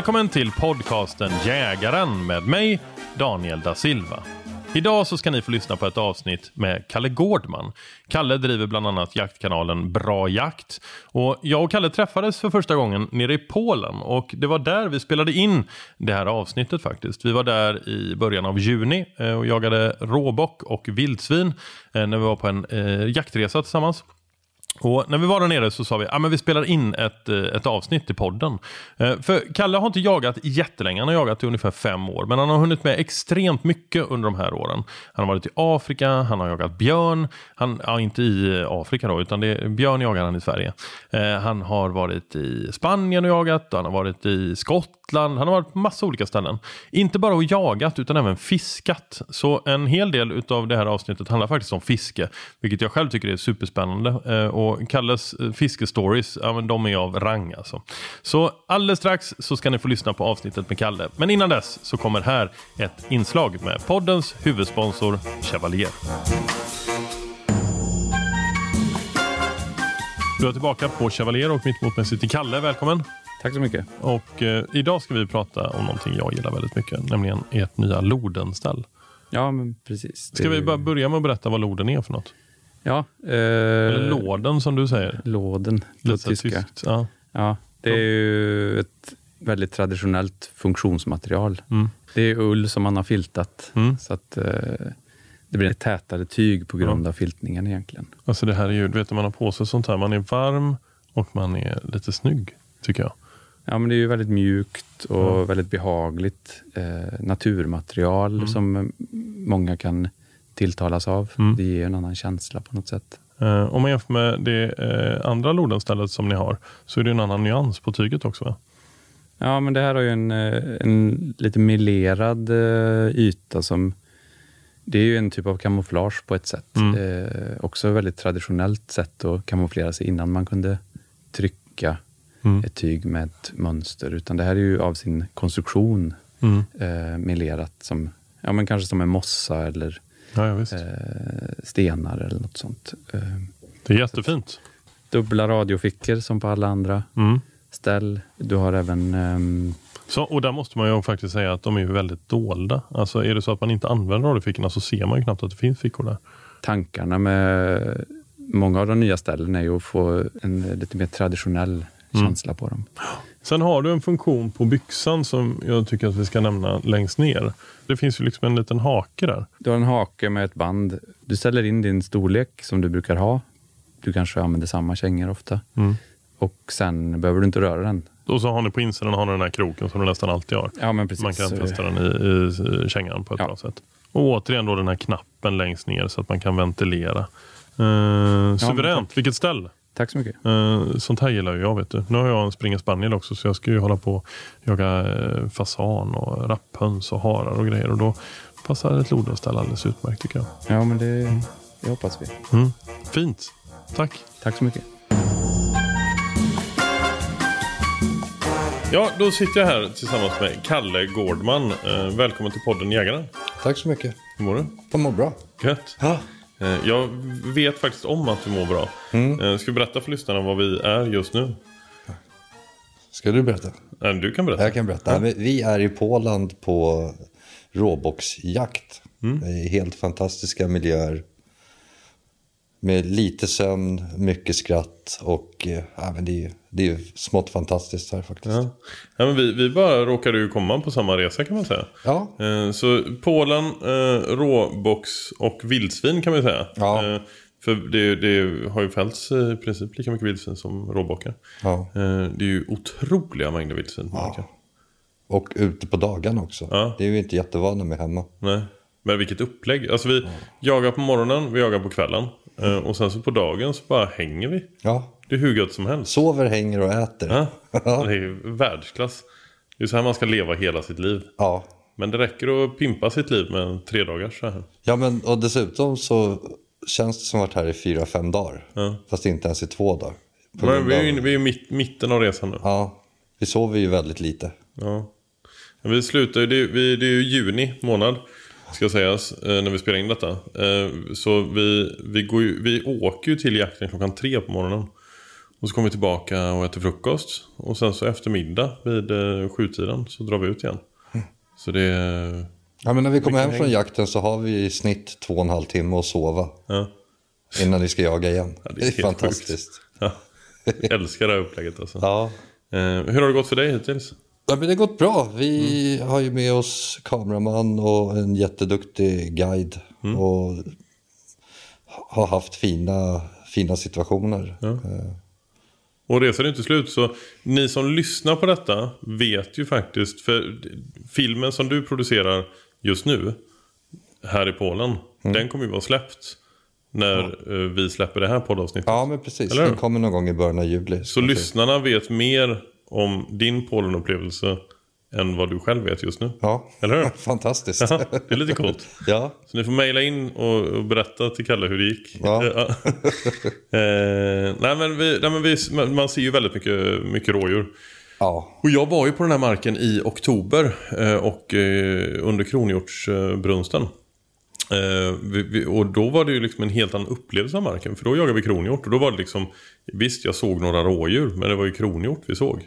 Välkommen till podcasten Jägaren med mig, Daniel da Silva. Idag så ska ni få lyssna på ett avsnitt med Kalle Gårdman. Kalle driver bland annat jaktkanalen Bra Jakt. Och jag och Kalle träffades för första gången nere i Polen och det var där vi spelade in det här avsnittet faktiskt. Vi var där i början av juni eh, och jagade råbock och vildsvin eh, när vi var på en eh, jaktresa tillsammans. Och när vi var där nere så sa vi att ah, vi spelar in ett, eh, ett avsnitt i podden. Eh, för Kalle har inte jagat jättelänge, han har jagat i ungefär fem år. Men han har hunnit med extremt mycket under de här åren. Han har varit i Afrika, han har jagat björn. Han, ja, inte i Afrika då, utan det, björn jagar han i Sverige. Eh, han har varit i Spanien och jagat, han har varit i Skottland han har varit på massa olika ställen. Inte bara och jagat utan även fiskat. Så en hel del av det här avsnittet handlar faktiskt om fiske. Vilket jag själv tycker är superspännande. Och Kalles eh, fiskestories, ja, men de är av rang alltså. Så alldeles strax så ska ni få lyssna på avsnittet med Kalle. Men innan dess så kommer här ett inslag med poddens huvudsponsor Chevalier. Du är tillbaka på Chevalier och mitt emot mig sitter Kalle. Välkommen! Tack så mycket. Och eh, idag ska vi prata om någonting jag gillar väldigt mycket, nämligen ert nya Lodenställ. Ja, men precis. Ska vi bara börja med att berätta vad Loden är för något? Ja. Eh, Eller Låden som du säger. Låden, på tyska. Ja. ja, det är ju ett väldigt traditionellt funktionsmaterial. Mm. Det är ull som man har filtat. Mm. Så att eh, det blir ett tätare tyg på grund av filtningen egentligen. Alltså det här är ju, du vet när man har på sig sånt här, man är varm och man är lite snygg, tycker jag. Ja, men det är ju väldigt mjukt och mm. väldigt behagligt. Eh, naturmaterial mm. som många kan tilltalas av. Mm. Det ger en annan känsla på något sätt. Eh, om man jämför med det eh, andra Lodenstället som ni har så är det en annan nyans på tyget också va? Ja, men det här har ju en, eh, en lite melerad eh, yta som det är ju en typ av kamouflage på ett sätt. Mm. Eh, också ett väldigt traditionellt sätt att kamouflera sig innan man kunde trycka mm. ett tyg med ett mönster. Utan det här är ju av sin konstruktion mm. eh, melerat som, ja, men kanske som en mossa eller ja, eh, stenar eller något sånt. Eh, det är jättefint. Dubbla radiofickor som på alla andra mm. ställ. Du har även ehm, så, och där måste man ju faktiskt säga att de är väldigt dolda. Alltså är det så att man inte använder radiofickorna så ser man ju knappt att det finns fickor där. Tankarna med många av de nya ställena är ju att få en lite mer traditionell mm. känsla på dem. Sen har du en funktion på byxan som jag tycker att vi ska nämna längst ner. Det finns ju liksom en liten hake där. Du har en hake med ett band. Du ställer in din storlek som du brukar ha. Du kanske använder samma kängor ofta. Mm. Och sen behöver du inte röra den. Och så har ni på insidan har ni den här kroken som du nästan alltid har. Ja. Man kan testa den i, i, kängan på ett ja. bra sätt. Och återigen då den här knappen längst ner så att man kan ventilera. Eh, suveränt, ja, vilket ställ! Tack så mycket. Eh, sånt här gillar ju jag. vet du. Nu har jag en springer spaniel också så jag ska ju hålla på och jaga eh, fasan och rapphöns och harar och grejer. Och då passar ett lodenställ alldeles utmärkt tycker jag. Ja men det, mm. det hoppas vi. Mm. Fint. Tack. Tack så mycket. Ja, då sitter jag här tillsammans med Kalle Gårdman. Eh, välkommen till podden Jägaren. Tack så mycket. Hur mår du? Jag mår bra. Gött. Ja. Eh, jag vet faktiskt om att du mår bra. Mm. Eh, ska du berätta för lyssnarna vad vi är just nu? Ska du berätta? Du kan berätta. Jag kan berätta. Ja. Vi är i Polen på råboxjakt. Mm. Helt fantastiska miljöer. Med lite sömn, mycket skratt och eh, ja, men det, är, det är smått fantastiskt här faktiskt. Ja. Ja, men vi, vi bara råkade ju komma på samma resa kan man säga. Ja. Eh, så Polen, eh, råbox och vildsvin kan man säga. Ja. Eh, för det, det, har ju fällts i princip lika mycket vildsvin som råbockar. Ja. Eh, det är ju otroliga mängder vildsvin. Ja. Och ute på dagarna också. Ja. Det är vi inte jättevana med hemma. Nej. Men vilket upplägg. Alltså vi ja. jagar på morgonen, vi jagar på kvällen. Eh, och sen så på dagen så bara hänger vi. Ja. Det är hur gött som helst. Sover, hänger och äter. Ja. Det är världsklass. Det är så här man ska leva hela sitt liv. Ja. Men det räcker att pimpa sitt liv med en tre dagars så här. Ja, men och dessutom så känns det som att varit här i fyra, fem dagar. Ja. Fast inte ens i två dagar. Men vi är ju vi är mitt, mitten av resan nu. Ja, vi sover ju väldigt lite. Ja. Vi slutar ju, det, är, det är ju juni månad ska sägas, eh, när vi spelar in detta. Eh, så vi, vi, går ju, vi åker ju till jakten klockan tre på morgonen. Och så kommer vi tillbaka och äter frukost. Och sen så eftermiddag vid eh, sjutiden så drar vi ut igen. Så det är... Ja, men när vi kommer hem från jakten så har vi i snitt två och en halv timme att sova. Ja. Innan vi ska jaga igen. Ja, det, är helt fantastiskt. Ja. Jag älskar det här upplägget alltså. Ja. Hur har det gått för dig hittills? Ja, men det har gått bra. Vi har ju med oss kameraman och en jätteduktig guide. Och har haft fina, fina situationer. Eh, Och resan är inte slut. Så ni som lyssnar på detta vet ju faktiskt. För filmen som du producerar just nu. Här i Polen. Den kommer ju vara släppt. När eh, vi släpper det här poddavsnittet. Ja, men precis. Eller? Den kommer någon gång i början av juli. Så lyssnarna vet mer om din Polenupplevelse. Än vad du själv vet just nu. Ja, Eller hur? fantastiskt. Ja, det är lite coolt. ja. Så ni får mejla in och, och berätta till Kalle hur det gick. Ja. eh, nej, men vi, nej men vi, man man ser ju väldigt mycket, mycket rådjur. ja. Och jag var ju på den här marken i oktober eh, och eh, under kronhjortsbrunsten. Eh, vi, vi, och då var det ju liksom en helt annan upplevelse av marken. För då jagade vi kronhjort och då var det liksom Visst jag såg några rådjur men det var ju kronhjort vi såg.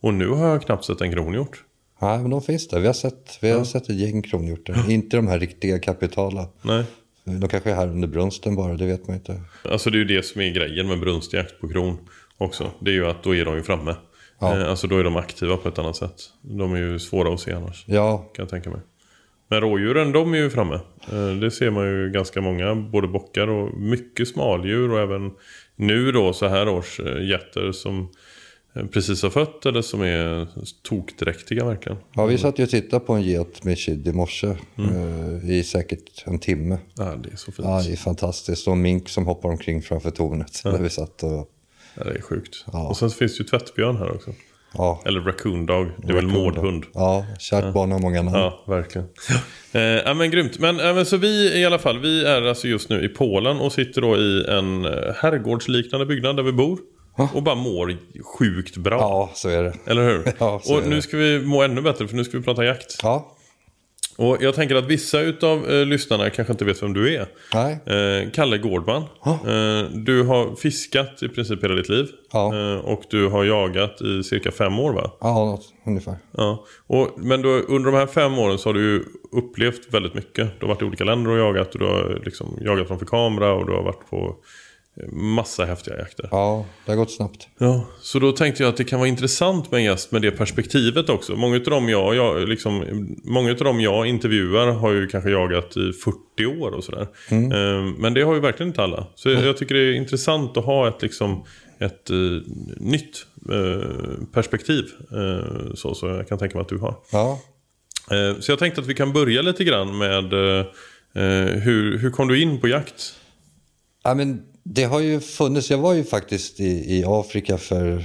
Och nu har jag knappt sett en kronhjort. Nej, men de finns där. Vi har sett, vi har sett ett gäng kronhjortar. Inte de här riktiga kapitala. Nej. De kanske är här under brunsten bara, det vet man inte. Alltså det är ju det som är grejen med brunstjakt på kron också. Det är ju att då är de ju framme. Eh, alltså då är de aktiva på ett annat sätt. De är ju svåra att se annars. Ja, Kan jag tänka mig. Men rådjuren de är ju framme. Eh, Det ser man ju ganska många. Både bockar och mycket smaldjur. Och även nu då så här års eh, getter som eh, precis har fött. Eller som är tokdräktiga verkligen. ja vi satt ju och tittade på en get med kid i morse. eh, I säkert en timme. Ja, det är så fint. Ja, det är fantastiskt. Och en mink som hoppar omkring framför tornet. Där vi satt och... Ja, det är sjukt. Och sen finns det ju tvättbjörn här också. Ja, Eller raccoon dog. Det är väl mårdhund. ja kärt barn har många namn. Ja, verkligen. Eh, ja, men grymt. Men, eh, men så vi i alla fall, vi är alltså just nu i Polen och sitter då i en eh, herrgårdsliknande byggnad där vi bor. Och bara mår sjukt bra. Ja, så är det. Eller hur? Ja, och nu ska vi må ännu bättre för nu ska vi prata jakt. Ja, Och jag tänker att vissa utav eh, lyssnarna kanske inte vet vem du är. nej. Eh, Kalle Gårdman. Eh, du har fiskat i princip hela ditt liv. Ja. Eh, och du har jagat i cirka fem år va? Ja, något, ungefär. Ja, och, men du, under de här fem åren så har du ju upplevt väldigt mycket. Du har varit i olika länder och jagat och du har liksom jagat framför kamera och du har varit på massa häftiga jakter. Ja, det har gått snabbt. Ja, så då tänkte jag att det kan vara intressant med en gäst med det perspektivet också. Många av dem jag, jag, liksom, många av dem jag intervjuar har ju kanske jagat i 40 år och sådär. Eh, Men det har ju verkligen inte alla. Så jag tycker det är intressant att ha ett, liksom, ett eh, nytt eh, perspektiv. Eh, så, så jag kan tänka mig att du har. Ja, Eh, Så jag tänkte att vi kan börja lite grann med hur, hur kom du in på jakt? Ja, men det har ju funnits, jag var ju faktiskt i, i Afrika för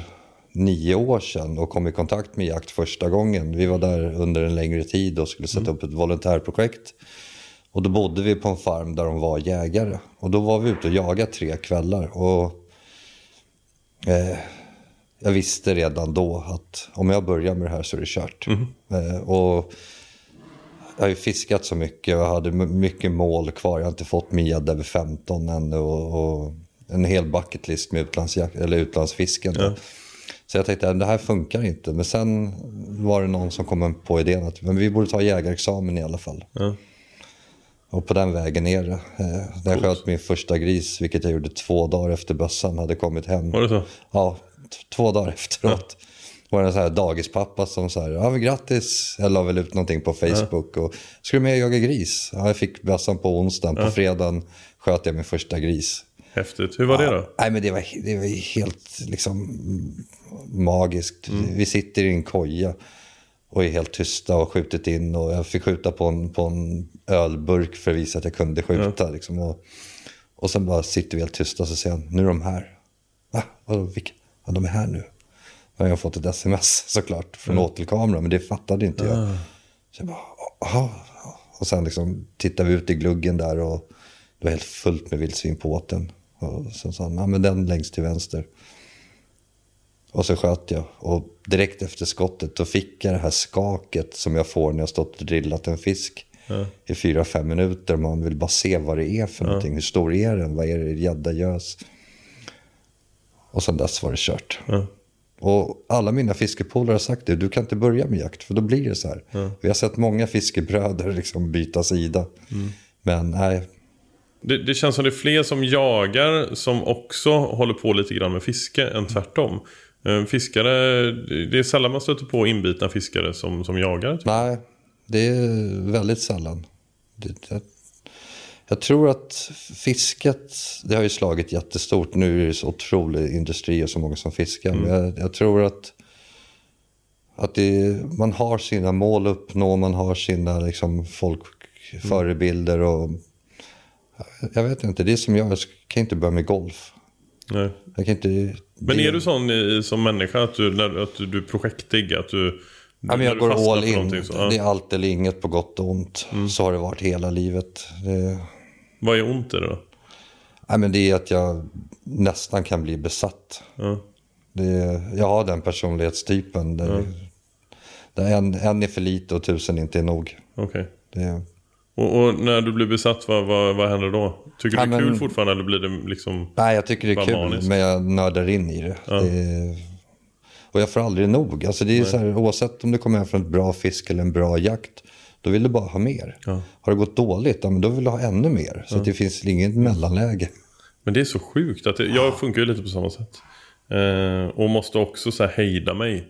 nio år sedan och kom i kontakt med jakt första gången. Vi var där under en längre tid och skulle sätta upp ett volontärprojekt. Och då bodde vi på en farm där de var jägare. Och då var vi ute och jagade tre kvällar. Och eh, jag visste redan då att om jag börjar med det här så är det kört. Eh, och jag har ju fiskat så mycket och jag hade mycket mål kvar. Jag har inte fått min gädda över 15 ännu och, och en hel bucketlist med utlandsjakt, eller utlandsfiskande. Så jag tänkte att det här funkar inte. Men sen var det någon som kom på idén att men vi borde ta jägarexamen i alla fall. Ja. Och på den vägen är det. Eh, När jag sköt min första gris, vilket jag gjorde två dagar efter bössan hade kommit hem. Var det så? Ja, två dagar efteråt. Var det en sån här dagispappa som sa ja grattis. Jag la väl ut någonting på Facebook. Och, Ska du med och jaga gris? Ja, jag fick bössan på onsdagen. På fredagen sköt jag min första gris. Häftigt. Hur var det då? Nej men det var, det var helt liksom magiskt. Vi sitter i en koja och är helt tysta och skjutit in. Och jag fick skjuta på en, på en ölburk för att visa att jag kunde skjuta. Liksom, och, och sen bara sitter vi helt tysta och så säger han, nu är de här. Va? Vadå, vilka? Ja, de är här nu. Då har jag fått ett sms såklart från åtelkamera, men det fattade inte jag. Så jag bara. Och sen liksom tittade vi ut i gluggen där och det var helt fullt med vildsvin på båten. Och sen sa han, ja men den längst till vänster. Och så sköt jag. Och direkt efter skottet då fick jag det här skaket som jag får när jag stått och drillat en fisk. I fyra, fem minuter. Man vill bara se vad det är för någonting. Hur stor är den? Vad är det? Gädda, gös? Och sen dess var det kört. Ja. Och alla mina fiskepolare har sagt det, du kan inte börja med jakt för då blir det så här. Vi har sett många fiskebröder liksom byta sida. Men nej, Det, det känns som det är fler som jagar som också håller på lite grann med fiske än tvärtom. Eh, Fiskare, det är sällan man stöter på inbitna fiskare som, som jagar. typ. nej, det är väldigt sällan. Det, jag, tror att fisket, det har ju slagit jättestort. Nu är det så otrolig industri och så många som fiskar. Men jag, jag tror att, att det, man har sina mål att uppnå, man har sina liksom, folk, förebilder och jag vet inte, det är som jag, jag kan inte börja med golf. Nej. Jag kan inte... Men är du sån i, som människa att du, när, att du är projektig? Att du, Ja, men jag går all in. Så, ja. Mm. Det är allt eller inget på gott och ont. Så har det varit hela livet. Det, Vad är ont i det då? nej, men det är att jag nästan kan bli besatt. Ja. Det, jag har den personlighetstypen. Där, där en, en är för lite och tusen inte är nog. Okej. Det, Och, och när du blir besatt, vad, vad, vad händer då? Tycker du det är kul men- fortfarande eller blir det liksom... nej, jag tycker det är kul, maniskt. men jag nördar in i det. det och jag får aldrig nog. Alltså det är så här, oavsett om du kommer hem från ett bra fiske eller en bra jakt, då vill du bara ha mer. Ja. Har det gått dåligt, ja, men då vill du ha ännu mer. Så att det finns inget mellanläge. Men det är så sjukt. Att det, jag funkar ju lite på samma sätt. Eh, och måste också så här hejda mig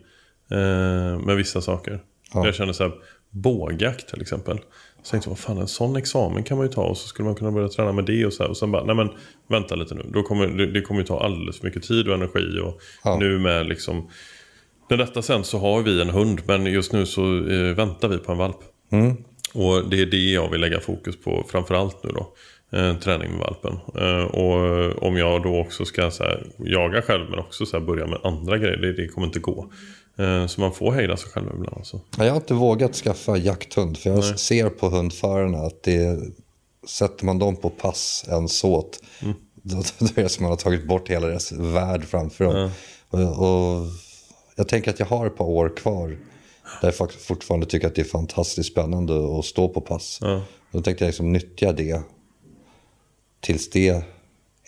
eh, med vissa saker. Ja. Jag känner så här, bågjakt till exempel. Så tänkte jag, vad fan en sån examen kan man ju ta och så skulle man kunna börja träna med det och så här. Och sen bara, nej men vänta lite nu. Då kommer, det, det kommer ju ta alldeles för mycket tid och energi. Och Ja. nu med liksom... När detta sen så har vi en hund men just nu så eh, väntar vi på en valp. Och det är det jag vill lägga fokus på framförallt nu då. Eh, träning med valpen. Eh, och om jag då också ska så här, jaga själv men också så här, börja med andra grejer. Det, det kommer inte gå. Eh, så man får hejda sig själv ibland alltså. Ja, Jag har inte vågat skaffa jakthund för jag ser på hundförarna att det sätter man dem på pass en såt då, då är det som man har tagit bort hela deras värld framför dem. Och, och jag tänker att jag har ett par år kvar där jag fortfarande tycker att det är fantastiskt spännande att stå på pass. Ja. Då tänkte jag liksom nyttja det tills det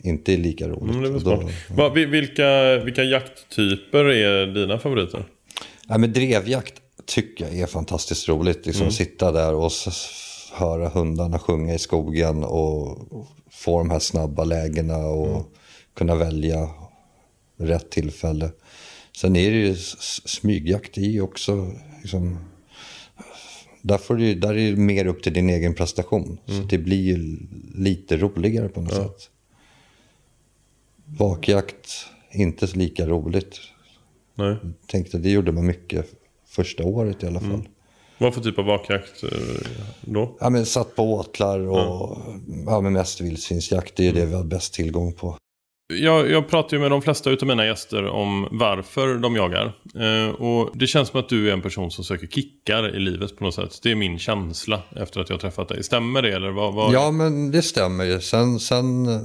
inte är lika roligt. Mm, det är då. Va, vi- vilka, vilka jakttyper är dina favoriter? Ja, men drevjakt tycker jag är fantastiskt roligt. Liksom Sitta där och höra hundarna sjunga i skogen och få de här snabba lägena och kunna välja rätt tillfälle. Sen är det ju smygjakt i ju också. Liksom, där, får du, där är det mer upp till din egen prestation. Så det blir ju lite roligare på något sätt. Vakjakt, inte så lika roligt. Nej. Tänkte det gjorde man mycket första året i alla fall. Vad för typ av vakjakt eh, då? Ja, men satt på åtlar och ja, men mest vildsvinsjakt. Det är det vi har bäst tillgång på. Jag, jag pratar ju med de flesta av mina gäster om varför de jagar. Eh, och det känns som att du är en person som söker kickar i livet på något sätt. Det är min känsla efter att jag träffat dig. Stämmer det eller vad? vad... Ja, men det stämmer ju. Sen, sen eh,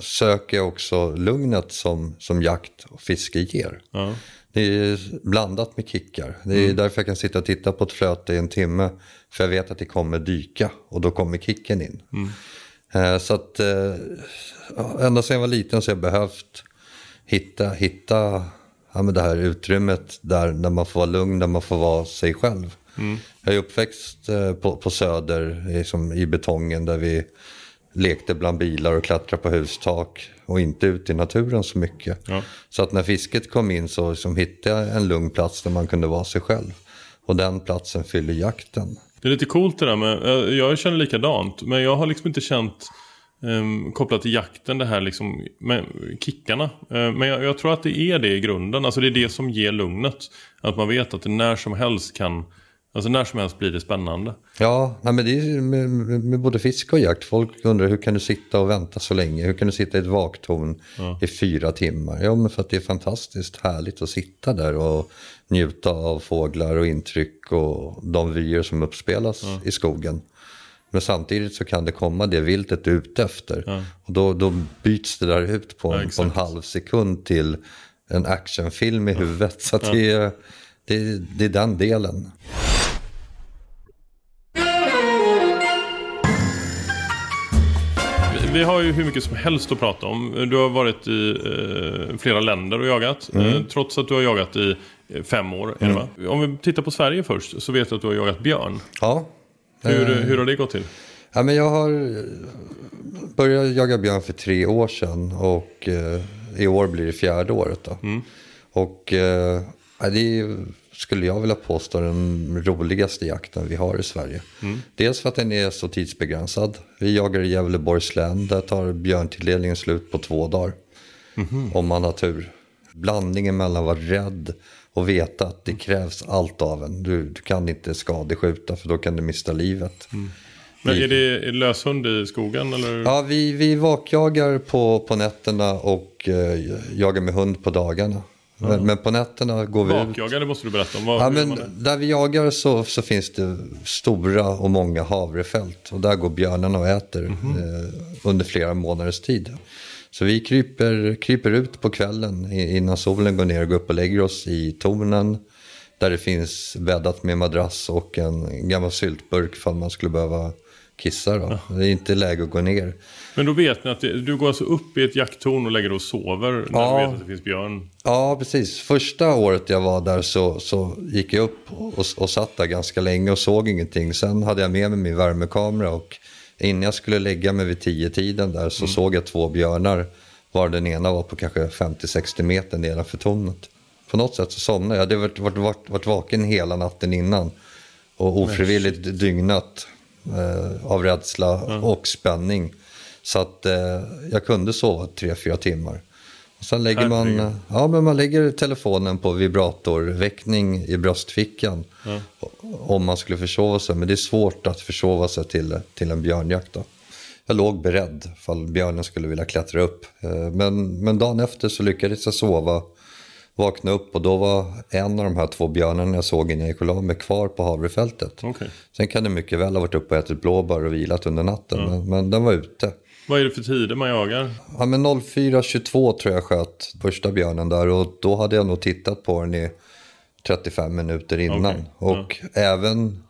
söker jag också lugnet som, som jakt och fiske ger. Ja. Det är blandat med kickar. Det är därför jag kan sitta och titta på ett flöte i en timme. För jag vet att det kommer dyka och då kommer kicken in. Eh, Så att eh, ända sedan jag var liten så har jag behövt hitta, hitta ja, men det här utrymmet där, där man får vara lugn, där man får vara sig själv. Jag är uppväxt eh, på, på Söder liksom, i betongen där vi lekte bland bilar och klättrade på hustak och inte ute i naturen så mycket. Ja. Så att när fisket kom in så liksom hittade jag en lugn plats där man kunde vara sig själv. Och den platsen fyller jakten. Det är lite coolt det där med, jag känner likadant. Men jag har liksom inte känt um, kopplat till jakten det här liksom med kickarna. Eh, men jag, jag tror att det är det i grunden. Alltså det är det som ger lugnet. Att man vet att det när som helst kan, alltså när som helst blir det spännande. Ja, nej, men det är med, med, både fiske och jakt. Folk undrar hur kan du sitta och vänta så länge? Hur kan du sitta i ett vaktorn i fyra timmar? Ja, men för att det är fantastiskt härligt att sitta där och njuta av fåglar och intryck och de vyer som uppspelas i skogen. Men samtidigt så kan det komma det viltet du är ute efter. Och då, då byts det där ut på, Ja, en- på en halv sekund till en actionfilm i huvudet. Så det, är, det, är- det är den delen. vi har ju hur mycket som helst att prata om. Du har varit i eh, flera länder och jagat. Mm. Eh, trots att du har jagat i eh, fem år. Va? Om vi tittar på Sverige först så vet jag att du har jagat björn. Ja. Hur, Eh, hur har det gått till? Ja, men jag har eh, börjat jaga björn för tre år sedan och eh, i år blir det fjärde året. Då. Och eh, ja, det är, skulle jag vilja påstå den roligaste jakten vi har i Sverige. Dels för att den är så tidsbegränsad. Vi jagar i Gävleborgs län. Där tar björntilldelningen slut på två dagar. Om man har tur. Blandningen mellan att vara rädd och veta att det krävs allt av en. Du, du kan inte skadeskjuta för då kan du mista livet. Men är det löshund i skogen eller? Ja, vi, vi vakjagar på, på nätterna och eh, jagar med hund på dagarna. Men, men på nätterna går vi ut. Vakjagar, det måste du berätta om. Vad, Ja, men där vi jagar så, så finns det stora och många havrefält. Och där går björnarna och äter Mhm. eh, under flera månaders tid. Så vi kryper, kryper ut på kvällen innan solen går ner och går upp och lägger oss i tornen. Där det finns bäddat med madrass och en gammal syltburk för man skulle behöva kissa. Då. Det är inte läge att gå ner. Men då vet ni att det, du går alltså upp i ett jakttorn och lägger dig och sover när Ja. du vet att det finns björn? Ja, precis. Första året jag var där så, så gick jag upp och, och satt där ganska länge och såg ingenting. Sen hade jag med mig min värmekamera och innan jag skulle lägga mig vid tio tiden där så såg jag två björnar. Var den ena var på kanske 50-60 meter nedanför tornet. På något sätt så somnade jag. Jag hade varit, varit, varit, vaken hela natten innan. Och ofrivilligt dygnat eh, av rädsla och spänning. Så att eh, jag kunde sova tre fyra timmar. Och sen lägger man, ja, men man lägger telefonen på vibratorväckning i bröstfickan. Om man skulle försova sig. Men det är svårt att försova sig till, till en björnjakt. Då. Jag låg beredd fall björnen skulle vilja klättra upp. Eh, Men, men dagen efter så lyckades jag sova. Vakna upp och då var en av de här två björnarna jag såg innan jag gick och la mig kvar på havrefältet. Okej. Sen kan det mycket väl ha varit uppe och ätit blåbär och vilat under natten. Men, men den var ute. Vad är det för tider man jagar? Ja, men 04.22 tror jag sköt första björnen där och då hade jag nog tittat på den i 35 minuter innan. Okej, Och även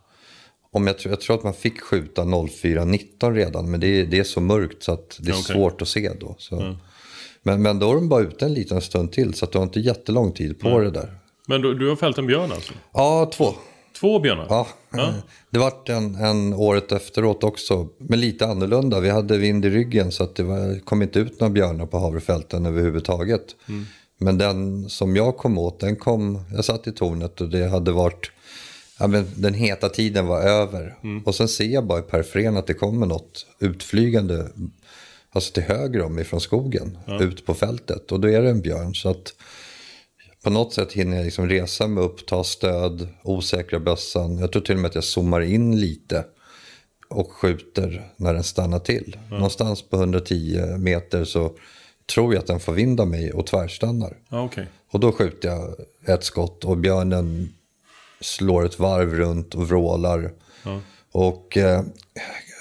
om jag, tror- jag tror att man fick skjuta 04.19 redan men det är, det är så mörkt så att det är Okej. svårt att se då. Så. Men, men då är de bara ute en liten stund till så att du har inte jättelång tid på det där. Men du, du har fällt en björn alltså? Ja, två. Två björnar? Ja, det vart en, en året efteråt också, men lite annorlunda. Vi hade vind i ryggen så att det var, kom inte ut några björnar på havrefälten överhuvudtaget. Men den som jag kom åt, den kom, jag satt i tornet och det hade varit, ja men den heta tiden var över. Och sen ser jag bara i periferin att det kommer något utflygande, alltså till höger om ifrån skogen, ut på fältet. Och då är det en björn. Så att på något sätt hinner jag liksom resa mig upp, ta stöd, osäkra bössan. Jag tror till och med att jag zoomar in lite och skjuter när den stannar till. Någonstans på 110 meter så tror jag att den får vind av mig och tvärstannar. Okej. Och då skjuter jag ett skott och björnen slår ett varv runt och vrålar. Och eh,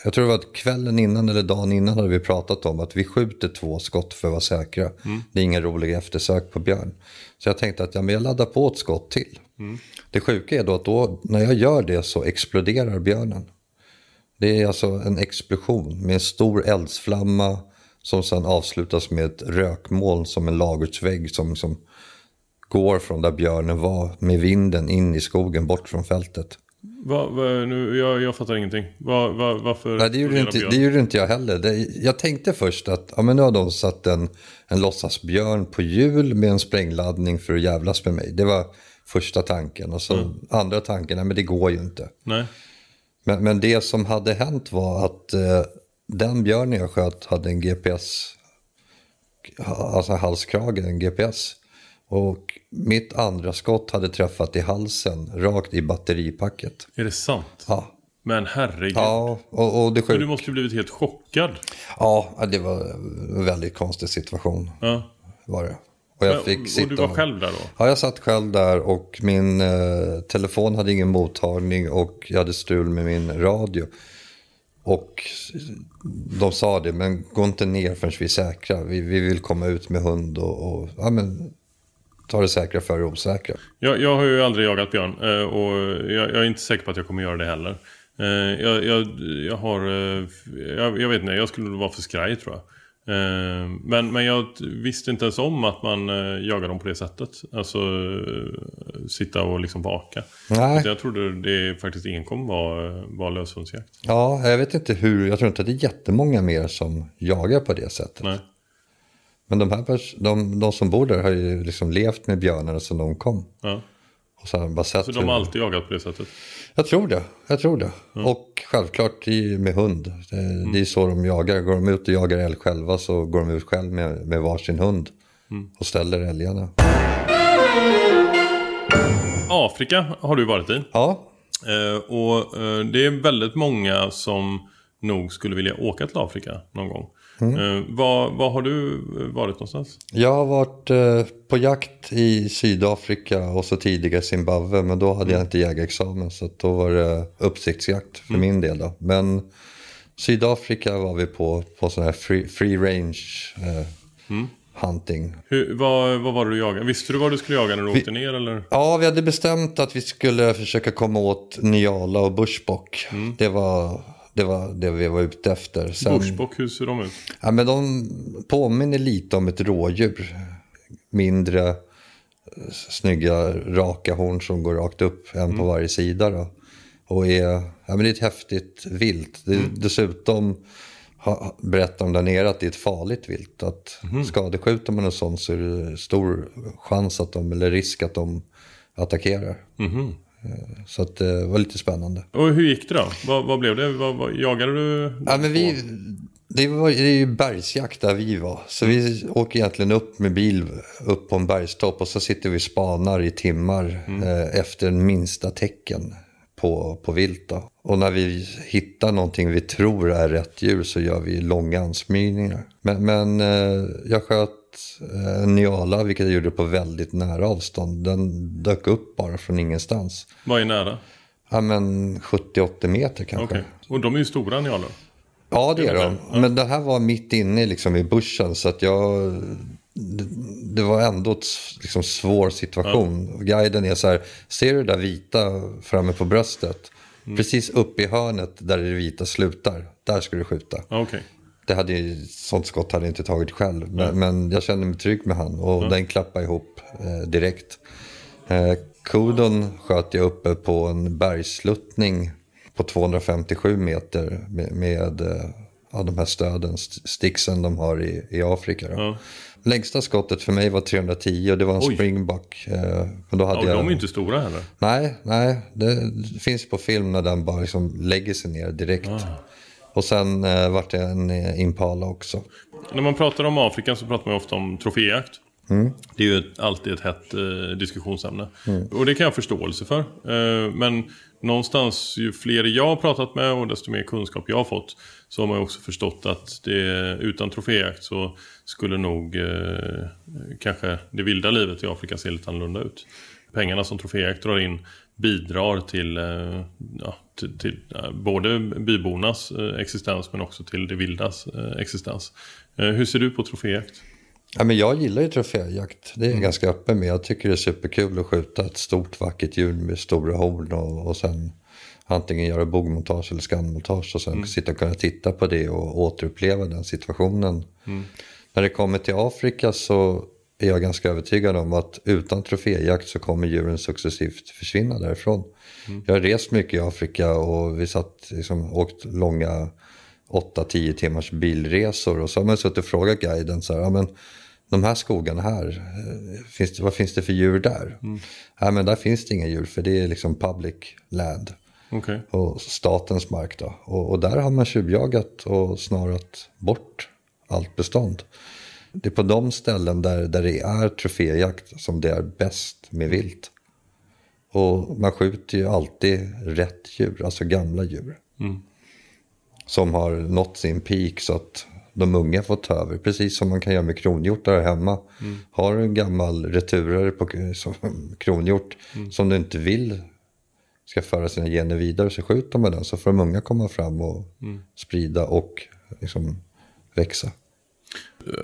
jag tror det var att kvällen innan eller dagen innan hade vi pratat om att vi skjuter två skott för att vara säkra. Det är ingen rolig eftersök på björn. Så jag tänkte att ja, men jag laddar på ett skott till. Det sjuka är då att då, när jag gör det så exploderar björnen. Det är alltså en explosion med en stor eldsflamma som sedan avslutas med ett rökmoln som en ladugårdsvägg som, som går från där björnen var med vinden in i skogen bort från fältet. Va, va, nu, jag, jag fattar ingenting. Va, va, varför Nej, det gjorde, inte, björn? det gjorde inte jag heller. Det, jag tänkte först att ja, men nu har de satt en, en låtsasbjörn på hjul med en sprängladdning för att jävlas med mig. Det var första tanken. Och så andra tanken, nej men det går ju inte. Nej. Men, men det som hade hänt var att eh, den björnen jag sköt hade en GPS, alltså halskrage, en GPS. Och mitt andra skott hade träffat i halsen, rakt i batteripacket. Är det sant? Ja, Men herregud. ja och, och det sjuk... du måste ju blivit helt chockad. Ja, det var en väldigt konstig situation. Ja. Var det. Och jag fick och sitta du var själv där då? Ja, jag satt själv där och min eh, telefon hade ingen mottagning och jag hade strul med min radio. Och de sa det, men gå inte ner förrän vi är säkra. Vi, vi vill komma ut med hund och, och ja, men, ta det säkra för det osäkra. Jag, jag har ju aldrig jagat björn eh, och jag, jag är inte säker på att jag kommer göra det heller. Eh, jag, jag, jag har... Eh, jag, vet inte, jag skulle vara för skraj tror jag. Men, men jag visste inte ens om att man jagar dem på det sättet. Alltså sitta och liksom vaka. Nej. Så jag trodde det faktiskt enkom var, var löshundsjakt. Ja, jag vet inte hur, jag tror inte att det är jättemånga mer som jagar på det sättet. Nej. Men de, här de, de som bor där har ju liksom levt med björnarna sedan de kom. Ja. Och de bara sett Så de har alltid jagat på det sättet? Jag tror det, jag tror det. Och självklart med hund. Det, det är så de jagar. Går de ut och jagar älg själva så går de ut själv med, med varsin hund. Och ställer älgarna. Afrika har du varit i. Ja, Eh, och eh, det är väldigt många som nog skulle vilja åka till Afrika någon gång. Eh, var, var har du varit någonstans? jag har varit eh, på jakt i Sydafrika och så tidigare Zimbabwe. Men då hade jag inte jägarexamen så då var det uppsiktsjakt för min del. Då. Men Sydafrika var vi på, på sån här free, free range eh, hunting. Hur, vad, vad var det du jagade? Visste du vad du skulle jaga när du åkte ner eller? Ja, vi hade bestämt att vi skulle försöka komma åt Nyala och bushbock. Det, var, det var det vi var ute efter. Sen, Bushbock, hur ser de ut? ja, men de påminner lite om ett rådjur. Mindre eh, snygga raka horn som går rakt upp, en på varje sida. Då. Och är, ja, men det är ett häftigt vilt. Det, Dessutom ha- berättar de där nere att det är ett farligt vilt. Att Skadeskjuter man och sånt så är det stor chans att de, eller risk att de attackerar. Mhm. Eh, Så att det var lite spännande. Och hur gick det då? Vad, vad blev det? Vad, vad, jagade du? Ja, men vi, det, var, det är ju bergsjakt där vi var. Så vi åker egentligen upp med bil upp på en bergstopp och så sitter vi och spanar i timmar eh, efter minsta tecken på, på vilt. Då. Och när vi hittar någonting vi tror är rätt djur så gör vi långa ansmygningar. Men, men eh, jag sköt eh, en nyala, vilket jag gjorde på väldigt nära avstånd. Den dök upp bara från ingenstans. Vad är nära? Ja, men 70-80 meter kanske. Okej. Och de är ju stora nyaler. Ja, det är de. Men det här var mitt inne liksom, i bussen så att jag... Det, det var ändå en liksom, svår situation. Guiden är så här, ser du det där vita framme på bröstet? Precis uppe i hörnet där det vita slutar, där ska du skjuta. Ja, Okej. Det hade ju, sånt skott hade jag inte tagit själv. Men, men jag kände mig trygg med han och den klappade ihop eh, direkt. Eh, Kodon sköt jag uppe på en bergsluttning på 257 meter med, med eh, ja, de här stöden, st- sticksen de har i, i Afrika. Ja. Längsta skottet för mig var 310 och det var en Oj. springbuck. Eh, men då hade Ja, jag... de är inte stora heller. Nej, nej. Det finns på film när den bara liksom lägger sig ner direkt. Ah. Och sen eh, vart det en eh, Impala också. När man pratar om Afrika så pratar man ofta om troféjakt. Det är ju alltid ett hett eh, diskussionsämne. Och det kan jag ha förståelse för. Eh, men någonstans, ju fler jag har pratat med och desto mer kunskap jag har fått så har man ju också förstått att det, utan troféjakt så skulle nog eh, kanske det vilda livet i Afrika se lite annorlunda ut. Pengarna som troféjakt drar in bidrar till, eh, ja, till, till eh, både bybornas eh, existens men också till det vildas eh, existens. Hur ser du på troféjakt? Ja, men jag gillar ju troféjakt. Det är jag ganska öppen med. Jag tycker det är superkul att skjuta ett stort vackert djur med stora horn och, och sen antingen göra bogmontage eller skannmontage och sen sitta och kunna titta på det och återuppleva den situationen. När det kommer till Afrika så är jag ganska övertygad om att utan troféjakt så kommer djuren successivt försvinna därifrån. Jag har rest mycket i Afrika och vi satt, liksom, åkt långa 8-10 timmars bilresor och så har man suttit och frågat guiden så här, ja, men de här skogarna här, eh, finns det, vad finns det för djur där? Ja, men där finns det inga djur för det är liksom public land Okej. och statens mark då. Och, och där har man tjuvjagat och snarat bort allt bestånd. Det är på de ställen där, där det är troféjakt som det är bäst med vilt. Och man skjuter ju alltid rätt djur, alltså gamla djur. Som har nått sin peak så att de unga får ta över. Precis som man kan göra med kronhjortar här hemma. Har du en gammal returare på som, kronhjort som du inte vill ska föra sina gener vidare så skjuter man den så får de unga komma fram och sprida och liksom växa.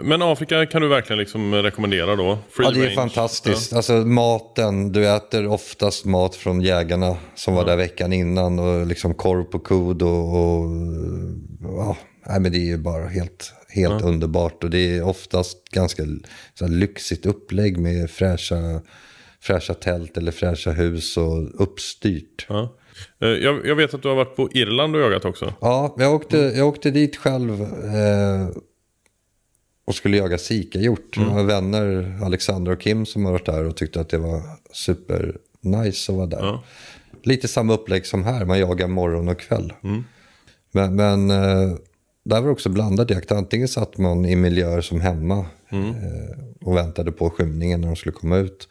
Men Afrika kan du verkligen liksom rekommendera då? Free Ja, det är range. fantastiskt. Alltså maten, du äter oftast mat från jägarna som var där veckan innan och liksom korv på kod och, och ja, nej, men det är ju bara helt, helt underbart. Och det är oftast ganska så här, lyxigt upplägg med fräscha, fräscha tält eller fräscha hus och uppstyrt. Ja. Eh, Jag, jag vet att du har varit på Irland och jagat också. Ja, jag åkte, jag åkte dit själv eh, och skulle jaga sikahjort. Jag har vänner, Alexandra och Kim, som har varit där och tyckte att det var super nice att vara där. Ja. Lite samma upplägg som här, man jagar morgon och kväll. Men, men eh, där var det också blandad jakt. Antingen satt man i miljöer som hemma eh, och väntade på skymningen när de skulle komma ut.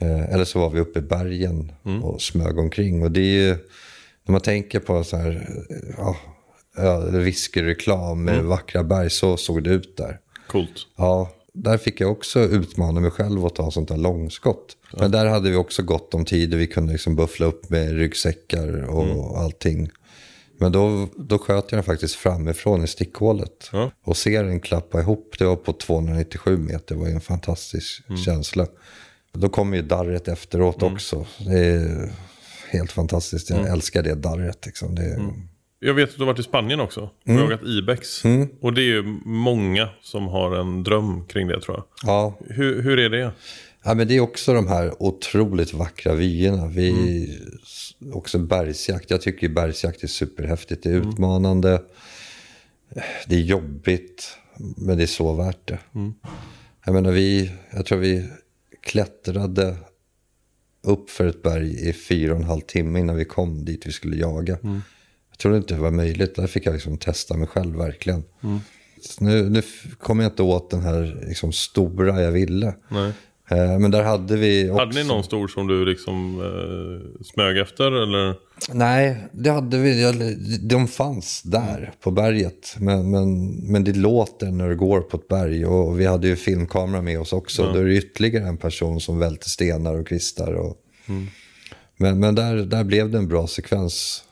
Eh, eller så var vi uppe i bergen och smög omkring. Och det är ju, när man tänker på så här, ja, whiskyreklam med vackra berg, så såg det ut där. Coolt. Ja, där fick jag också utmana mig själv att ta sånt där långskott. Men där hade vi också gott om tid och vi kunde liksom buffla upp med ryggsäckar och allting. Men då, då sköt jag den faktiskt framifrån i stickhålet. Ja. Och ser den klappa ihop, det var på 297 meter, det var en fantastisk känsla. Då kommer ju darret efteråt också. Det är helt fantastiskt, jag älskar det darret. Liksom. Det, Jag vet att du har varit i Spanien också. Och Mm. jagat Ibex. Och det är ju många som har en dröm kring det tror jag. Ja, Hur, hur är det? Ja, men det är också de här otroligt vackra vyerna. Vi, Också bergsjakt. Jag tycker ju bergsjakt är superhäftigt. Det är utmanande. Det är jobbigt. Men det är så värt det. Jag menar, vi, jag tror vi klättrade upp för ett berg i fyra och en halv timme innan vi kom dit vi skulle jaga. Jag trodde inte det var möjligt. Där fick jag liksom testa mig själv verkligen. Så nu, nu kom jag inte åt den här liksom, stora jag ville. Nej. Eh, Men där hade vi också... Hade ni någon stor som du liksom eh, smög efter eller? Nej, det hade vi. De fanns där på berget. Men, men, men det låter när du går på ett berg. Och vi hade ju filmkamera med oss också. Då är det ytterligare en person som välter stenar och kvistar. Och... Men, men där, där blev det en bra sekvens.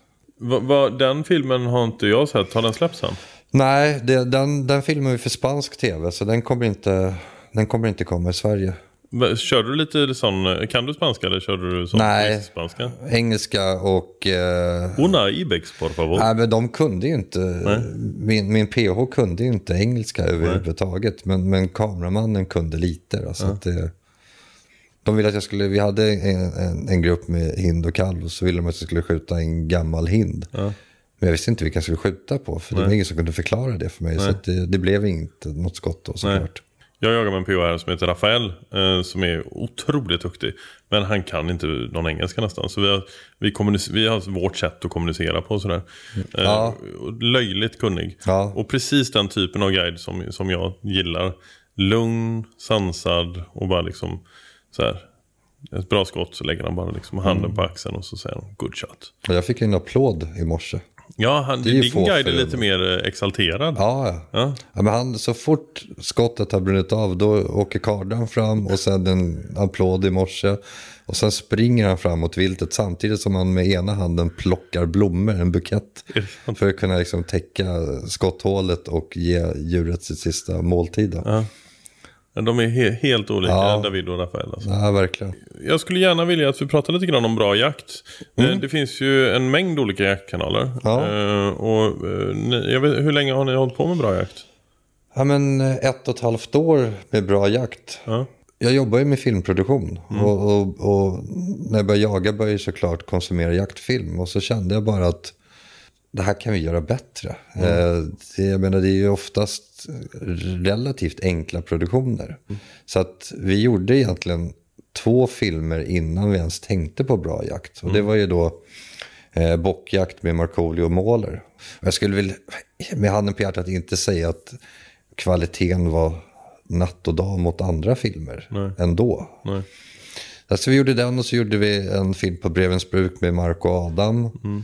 Va, va, den filmen har inte jag sett. Har den släppts än? Nej, det, den, den filmen vi för spansk tv. Så den kommer inte, den kommer inte komma i Sverige. Körde du lite sån, kan du spanska eller körde du sån Nej. spanska? Engelska och... Eh... Una Ibex por favor. Nej, men de kunde ju inte. Min, min PH kunde ju inte engelska överhuvudtaget. Men, men kameramannen kunde lite. Alltså att det, de ville att jag skulle, vi hade en, en, en grupp med hind och kalv. Och så ville de att jag skulle skjuta en gammal hind. Men jag visste inte vilka jag skulle skjuta på. För det var ingen som kunde förklara det för mig. Så att det, det blev inte något skott då såklart. Jag jagar med en PO här som heter Rafael. Eh, som är otroligt duktig. Men han kan inte någon engelska nästan. Så vi har, vi vi har vårt sätt att kommunicera på. och Sådär. Eh, Ja. Löjligt kunnig. Ja. Och precis den typen av guide som, som jag gillar. Lugn, sansad och bara liksom så här. Ett bra skott så lägger han bara liksom handen Mm. på axeln och så säger han good shot. Och jag fick en applåd i morse. Ja, han, är ju din guide är lite mer eh, exalterad. Ja, ja. Ja. men han, så fort skottet har brunnit av då åker kardan fram och sen en applåd i morse. Och sen springer han fram mot viltet samtidigt som han med ena handen plockar blommor, en bukett. Är det? För att kunna liksom täcka skotthålet och ge djuret sitt sista måltid. Ja. De är he- helt olika, Ja. David och Rafael. Alltså. verkligen. Jag skulle gärna vilja att vi pratar lite grann om bra jakt. Mm. Eh, Det finns ju en mängd olika jaktkanaler. Ja. Eh, och, eh, vet, hur länge har ni hållit på med bra jakt? Ja, men ett och ett halvt år med bra jakt. Ja. Jag jobbar ju med filmproduktion och, och, och när jag började jaga började jag såklart konsumera jaktfilm och så kände jag bara att det här kan vi göra bättre. Eh, det, jag menar, det är ju oftast relativt enkla produktioner. Så att vi gjorde egentligen två filmer innan vi ens tänkte på bra jakt. Och det var ju då eh, bockjakt med Markoolio och Måler. Och jag skulle väl med handen på hjärtat inte säga att kvaliteten var natt och dag mot andra filmer ändå. Nej. Alltså vi gjorde den och så gjorde vi en film på Brevens bruk med Marco och Adam. Eh,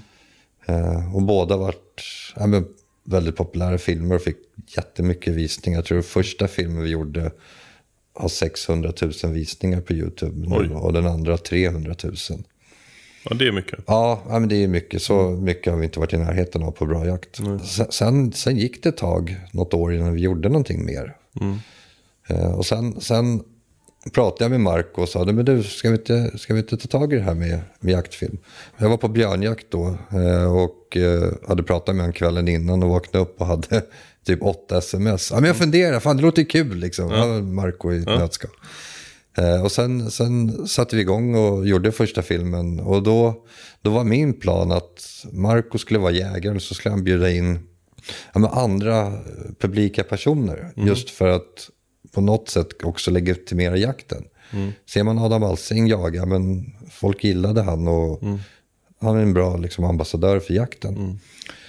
och båda vart ja, men, väldigt populära filmer och fick jättemycket visningar. Jag tror första filmen vi gjorde har 600 000 visningar på YouTube nu, och den andra 300 000. ja, det är mycket. Ja, ja, men det är mycket. Så mycket har vi inte varit i närheten av på bra jakt. Sen, sen, sen gick det ett tag, något år innan vi gjorde någonting mer. Eh, och sen, sen pratade jag med Marco och sa, men du, ska vi, inte, ska vi inte ta tag i det här med, med jaktfilm? Jag var på björnjakt då eh, och eh, hade pratat med honom kvällen innan och vaknade upp och hade typ åtta sms. Ja, men jag funderar, fan det låter kul liksom. Ja. Marco i ett ja. nötskal. Eh, och sen, sen satte vi igång och gjorde första filmen. Och då, då var min plan att Marco skulle vara jägare och så skulle han bjuda in ja, andra publika personer. Mm. Just för att på något sätt också legitimera jakten. Mm. Ser man Adam Alsing jaga, men folk gillade han och mm. han är en bra liksom, ambassadör för jakten. Mm.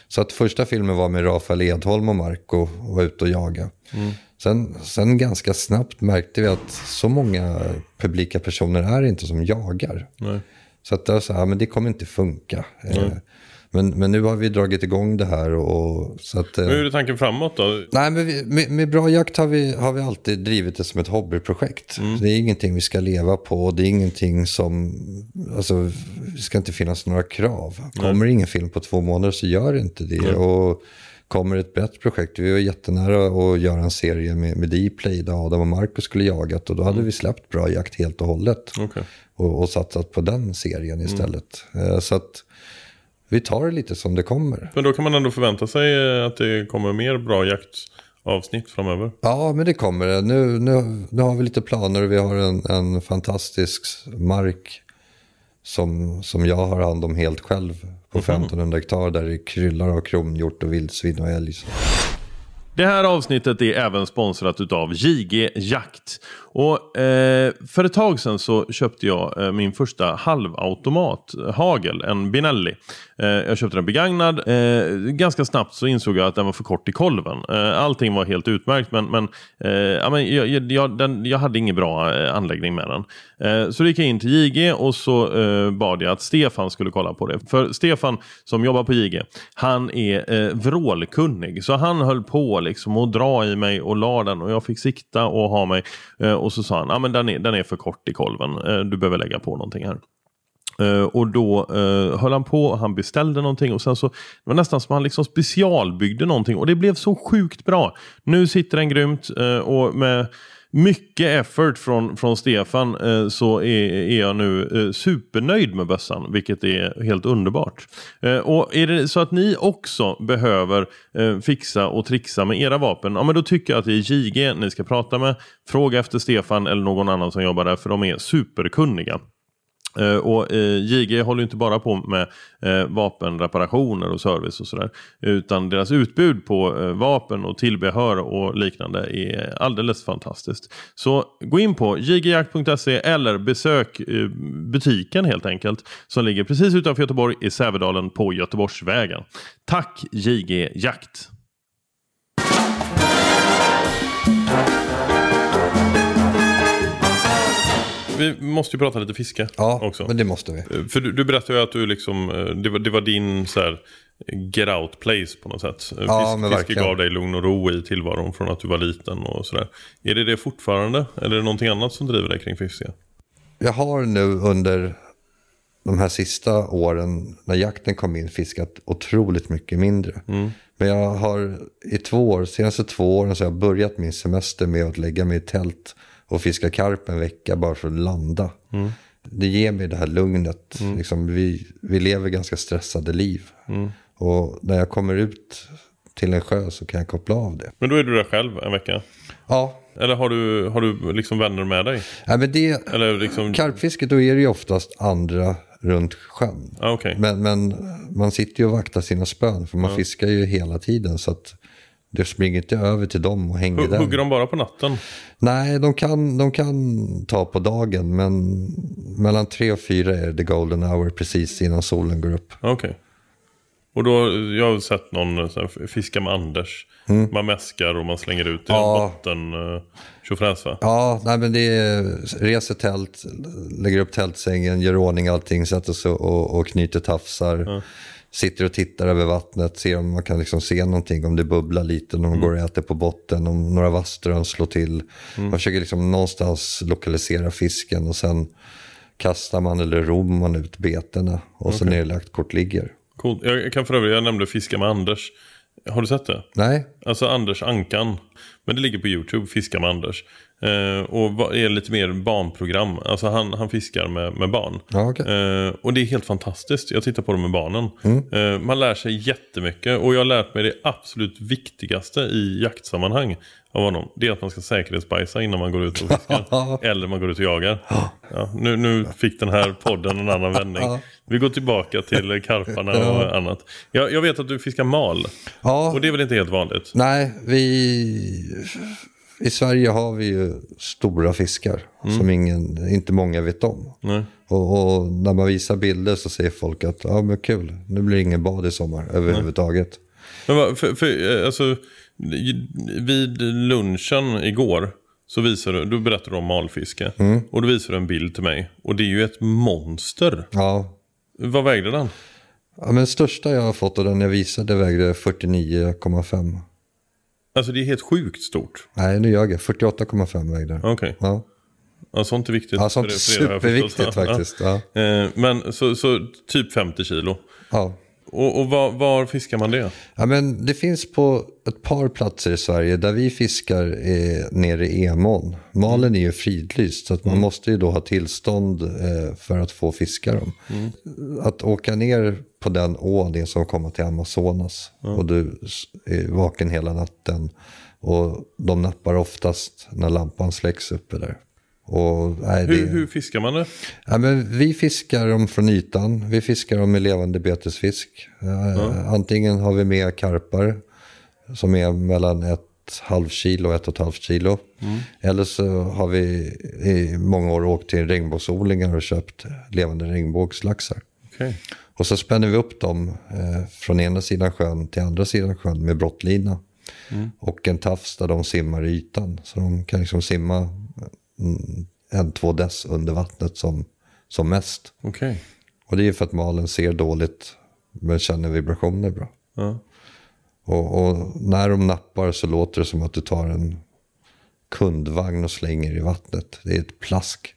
Så att första filmen var med Rafael Edholm och Marco och var ute och jaga. Mm. Sen, sen ganska snabbt märkte vi att så många publika personer är inte som jagar. Nej. Så att det, var så här, men det kommer inte funka. Nej. Men, men nu har vi dragit igång det här. Och, så att, Hur är tanken framåt då? Nej, men vi, med, med, Bra Jakt har vi, har vi alltid drivit det som ett hobbyprojekt. Mm. Det är ingenting vi ska leva på. Det är ingenting som... Alltså, det ska inte finnas några krav. Kommer Nej. ingen film på två månader så gör inte det. Nej. Och kommer ett brett projekt. Vi var jättenära att göra en serie med, med Dplay där Adam och Marcus skulle jagat. Och då hade mm. vi släppt Bra Jakt helt och hållet. Okay. Och, och satsat på den serien istället. Mm. Så att vi tar det lite som det kommer. Men då kan man ändå förvänta sig eh, att det kommer mer bra jaktavsnitt framöver. Ja, men det kommer det. Nu, nu, nu har vi lite planer och vi har en, en fantastisk mark som, som jag har hand om helt själv på 1500 mhm. hektar där det kryllar av kronhjort och vildsvin och älg. Det här avsnittet är även sponsrat utav JG Jakt. Och eh, För ett tag sedan så köpte jag eh, min första halvautomat eh, hagel, en Binelli. Eh, jag köpte den begagnad. Eh, ganska snabbt så insåg jag att den var för kort i kolven. Eh, allting var helt utmärkt men, men, eh, ja, men jag, jag, den, jag hade ingen bra eh, anläggning med den. Eh, så då gick jag in till JG och så bad jag att Stefan skulle kolla på det. För Stefan som jobbar på JG, han är eh, vrålkunnig. Så han höll på liksom att dra i mig och la den och jag fick sikta och ha mig och så sa han, ah, men den, är, den är för kort i kolven. Eh, du behöver lägga på någonting här. Uh, och då uh, höll han på, han beställde någonting och sen så det var nästan som han liksom specialbyggde någonting och det blev så sjukt bra. Nu sitter den grymt uh, och med mycket effort från, från Stefan eh, så är, är jag nu eh, supernöjd med bössan, vilket är helt underbart. Eh, och är det så att ni också behöver fixa och trixa med era vapen, ja men då tycker jag att det är JG ni ska prata med. Fråga efter Stefan eller någon annan som jobbar där, för de är superkunniga. Uh, och eh, uh, JG håller inte bara på med uh, vapenreparationer och service och sådär. Utan deras utbud på vapen och tillbehör och liknande är alldeles fantastiskt. Så gå in på jgjakt.se eller besök butiken helt enkelt. Som ligger precis utanför Göteborg i Sävedalen på Göteborgsvägen. Tack JG Jakt! Vi måste ju prata lite fiske ja, också. men det måste vi. Eh, för du, du berättade ju att du liksom, eh, det var, det var din så här, get out place på något sätt. Eh, ja, Fisk, fiske gav dig lugn och ro i tillvaron från att du var liten och sådär. Är det det fortfarande? Eller är det någonting annat som driver dig kring fiske? Jag har nu under de här sista åren när jakten kom in fiskat otroligt mycket mindre. Mm. Men jag har i två år, senaste två åren så har jag börjat min semester med att lägga mig i tält och fiska karp en vecka bara för att landa. Mm. Det ger mig det här lugnet. Mm. Liksom, vi, vi lever ganska stressade liv. Mm. Och när jag kommer ut till en sjö så kan jag koppla av det. Men då är du där själv en vecka? Ja. Eller har du, har du liksom vänner med dig? Ja, men det, Eller liksom... Karpfisket, då är det ju oftast andra runt sjön. Ah, okay. men, men man sitter ju och vaktar sina spön för man ah. fiskar ju hela tiden. Så att du springer inte över till dem och hänger H där. Hugger de bara på natten? Nej, de kan, de kan ta på dagen. Men mellan tre och fyra är det golden hour precis innan solen går upp. Okej. Okay. Och då, jag har sett någon här, fiska med Anders. Mm. Man mäskar och man slänger ut i ja. botten. Uh, tjofräs va? Ja, nej, men det är reser tält, lägger upp tältsängen, gör ordning allting, sätter sig och, och knyter tafsar. Mm sitter och tittar över vattnet, ser om man kan liksom se någonting, om det bubblar lite, om de mm. går och äter på botten, om några vasströn slår till. Mm. Man försöker liksom någonstans lokalisera fisken och sen kastar man eller ror man ut betena och okay. så nerlagt kort ligger. Cool. Jag kan för övrigt, jag nämnde fiska med Anders. Har du sett det? Nej, Alltså Anders Ankan. Men det ligger på YouTube, Fiska med Anders. Eh, och är lite mer barnprogram. Alltså han, han fiskar med, med barn. Ja, okej. eh, och det är helt fantastiskt. Jag tittar på det med barnen. Mm. Eh, man lär sig jättemycket. Och jag har lärt mig det absolut viktigaste i jaktsammanhang av honom. Det är att man ska säkerhetsbajsa innan man går ut och fiskar. eller man går ut och jagar. Ja, nu, nu fick den här podden en annan vändning. Vi går tillbaka till karparna och annat. Jag, jag vet att du fiskar mal. ja, Och det är väl inte helt vanligt? nej, vi... I Sverige har vi ju stora fiskar som ingen, inte många vet om. Och, och när man visar bilder så säger folk att ja men kul, nu blir det ingen bad i sommar överhuvudtaget. Men vad, för, för, eh, alltså, vid lunchen igår så visade du, du berättade om malfiske. Och då visade du en bild till mig. Och det är ju ett monster. Ja, Vad vägde den? ja men största jag har fått och den jag visade vägde 49,5. Alltså det är helt sjukt stort. Nej, nu ljög jag. 48,5 vägde. Okej. Ja. Ja, sånt är viktigt. ja, sånt är er, er, har jag superviktigt faktiskt. Ja. Ja. Eh, Men så, så typ 50 kilo. Ja. Och, och var, var fiskar man det? Ja, men det finns på ett par platser i Sverige där vi fiskar är nere i Emån. Malen är ju fridlyst så att man måste ju då ha tillstånd eh, för att få fiska dem. Att åka ner på den ån är som att komma till Amazonas och du är vaken hela natten. Och de nappar oftast när lampan släcks uppe där. Och, nej, det... Hur, hur fiskar man det? Ja, men vi fiskar dem från ytan. Vi fiskar dem med levande betesfisk. Eh, Antingen har vi med karpar som är mellan ett halvt kilo och ett och ett halvt kilo. Eller så har vi i många år åkt till regnbågsodlingar och köpt levande regnbågslaxar. Okej. Och så spänner vi upp dem eh, från ena sidan sjön till andra sidan sjön med brottlina. Och en tafs där de simmar i ytan. Så de kan liksom simma mm, en, två dess under vattnet som, som mest. Okej. Och det är för att malen ser dåligt men känner vibrationer bra. Ja. Och, och när de nappar så låter det som att du tar en kundvagn och slänger i vattnet. Det är ett plask.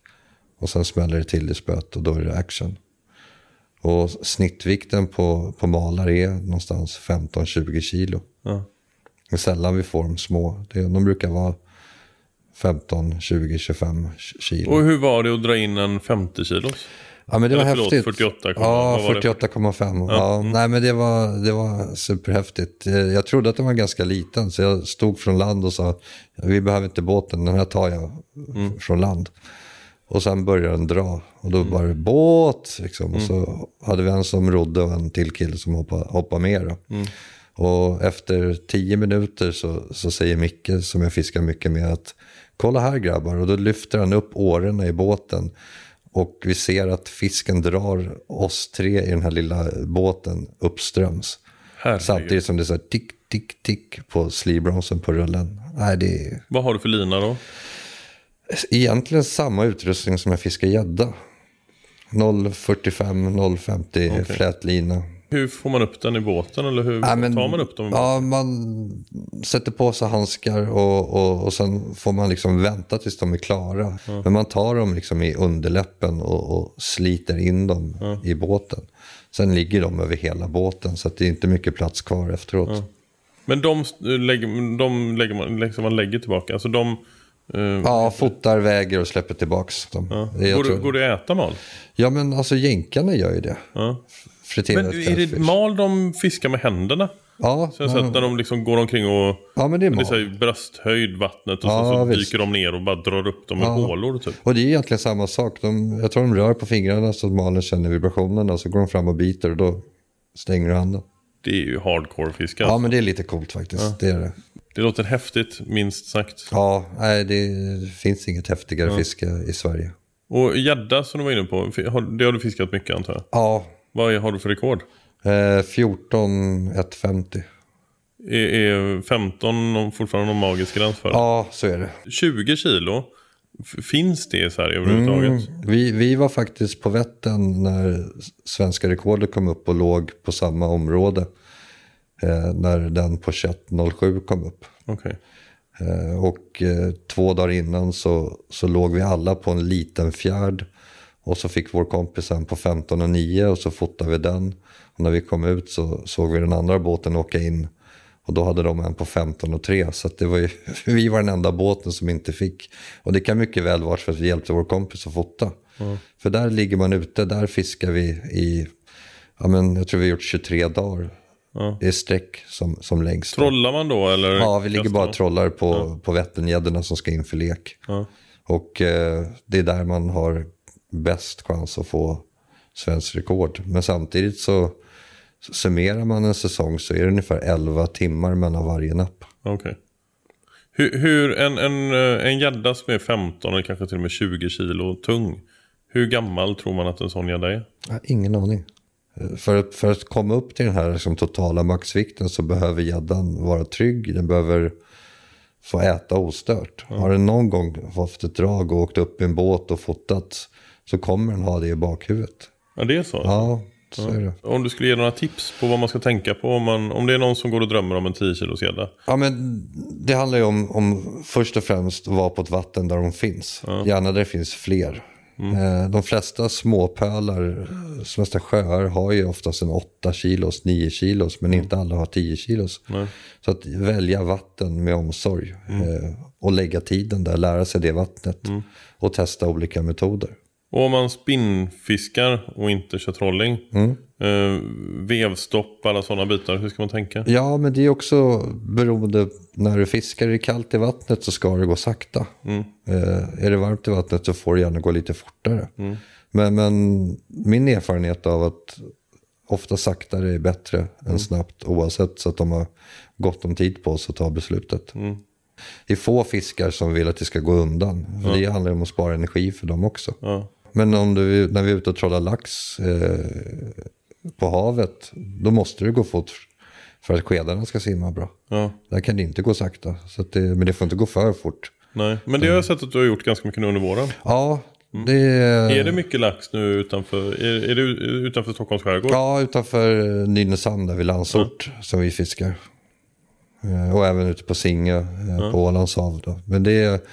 Och sen smäller det till i spöet och då är det action. Och snittvikten på, på malar är någonstans 15-20 kilo. Ja. Det är sällan vi får dem små. Det, de brukar vara 15, 20, 25 kilo. Och hur var det att dra in en 50 kilos? Ja men det var Eller förlåt, häftigt. 48, ja, vad var det? 48,5. Ja, Nej men det var, det var superhäftigt. Eh, Jag trodde att den var ganska liten så jag stod från land och sa vi behöver inte båten, den här tar jag Mm. från land. Och sen började den dra och då var det båt liksom. Och så hade vi en som rodde och en till kille som hoppade, hoppade med. Då. Mm. Och efter tio minuter så, så säger Micke, som jag fiskar mycket med, att kolla här grabbar. Och då lyfter han upp årorna i båten. Och vi ser att fisken drar oss tre i den här lilla båten uppströms. Herregud. Samtidigt som det är så här tick, tick, tick på slivbromsen på rullen. Nej, det är Vad har du för lina då? egentligen samma utrustning som jag fiskar gädda. 0,45, 0,50 flätlina. Hur får man upp den i båten eller hur Ja, men- tar man upp dem? Ja, man sätter på sig handskar och, och, och sen får man liksom vänta tills de är klara. Men man tar dem liksom i underläppen och, och sliter in dem i båten. Sen ligger de över hela båten så att det är inte mycket plats kvar efteråt. Men de, s- lägger, de lägger man, liksom man lägger tillbaka. Alltså de... eh, Ja, fotar, väger och släpper tillbaks dem. ja. Går, tror- går det att äta mal? Ja, men alltså jänkarna gör ju det. Ja. Friterat Men är det mal de fiskar med händerna? Ja, Så jag har sett när de liksom går omkring och... ja, men det är Det är mal. så här brösthöjd vattnet och Ja, så, så visst. dyker de ner och bara drar upp dem i hålor typ. Och det är egentligen samma sak. De, jag tror de rör på fingrarna så att malen känner vibrationerna. Så går de fram och biter och då stänger du handen. Det är ju hardcore fiske. Ja, alltså. men det är lite coolt faktiskt. Det är det. Det låter häftigt, minst sagt. Ja, nej, det finns inget häftigare fiske i Sverige. Och gädda som du var inne på, det har du fiskat mycket antar jag? Ja, Vad har du för rekord? eh, 14 150. Är, är 15 någon- fortfarande någon magisk gräns för? Ja, så är det. 20 kilo, finns det i Sverige överhuvudtaget? Vi, vi var faktiskt på Vättern när svenska rekordet kom upp och låg på samma område. Eh, när den på 21.07 kom upp. Okej. Eh, Och eh, två dagar innan så, så låg vi alla på en liten fjärd. Och så fick vår kompis en på 15 och 9 och så fotade vi den. Och när vi kom ut så såg vi den andra båten åka in. Och då hade de en på 15 och 3. Så det var ju, vi var den enda båten som inte fick. Och det kan mycket väl vara för att vi hjälpte vår kompis att fota. För där ligger man ute, där fiskar vi i, ja men jag tror vi har gjort 23 dagar. Ja. Det är streck som, som längst. Trollar man då eller? Ja, vi ligger bara och trollar på, på vätterngäddorna som ska in för lek. Ja. Och eh, det är där man har bäst chans att få svensk rekord. Men samtidigt så summerar man en säsong så är det ungefär 11 timmar mellan varje napp. Okej. Hur, hur en, en, eh, en gädda som är 15 eller kanske till och med 20 kilo tung. Hur gammal tror man att en sån gädda är? Ingen aning. För, att- för att komma upp till den här liksom, totala maxvikten så behöver gäddan vara trygg. Den behöver få äta ostört. Har den någon gång fått ett drag och åkt upp i en båt och fotat så kommer den ha det i bakhuvudet. Ja, det är så? Ja, så är det. Om du skulle ge några tips på vad man ska tänka på om, man, om det är någon som går och drömmer om en 10 kilos gädda. Ja, men det handlar ju om, om först och främst att vara på ett vatten där de finns. Gärna där det finns fler. Eh, De flesta småpölar, som nästan sjöar, har ju oftast en 8 kilos, 9 kilos, men inte alla har 10 kilos. Så att välja vatten med omsorg eh, och lägga tiden där, lära sig det vattnet och testa olika metoder. Och om man spinnfiskar och inte kör trolling. Mm. Eh, vevstopp, alla sådana bitar. Hur ska man tänka? Ja, men det är också beroende. När du fiskar i kallt i vattnet så ska det gå sakta. Eh, är det varmt i vattnet så får det gärna gå lite fortare. Men, men min erfarenhet av att ofta saktare är bättre än snabbt oavsett. Så att de har gott om tid på sig att ta beslutet. Det är få fiskar som vill att det ska gå undan. För Det handlar om att spara energi för dem också. Ja. Men om du, när vi är ute och trollar lax eh, på havet, då måste det gå fort för att skedarna ska simma bra. Ja. Där kan det inte gå sakta, så det, men det får inte gå för fort. Nej. Men det har jag sett att du har gjort ganska mycket nu under våren. Ja, det Är det mycket lax nu utanför, är, är det utanför Stockholms skärgård? Ja, utanför Nynäshamn där vid Landsort som vi fiskar. Eh, Och även ute på Singö eh, på Ålands hav. Då. Men det,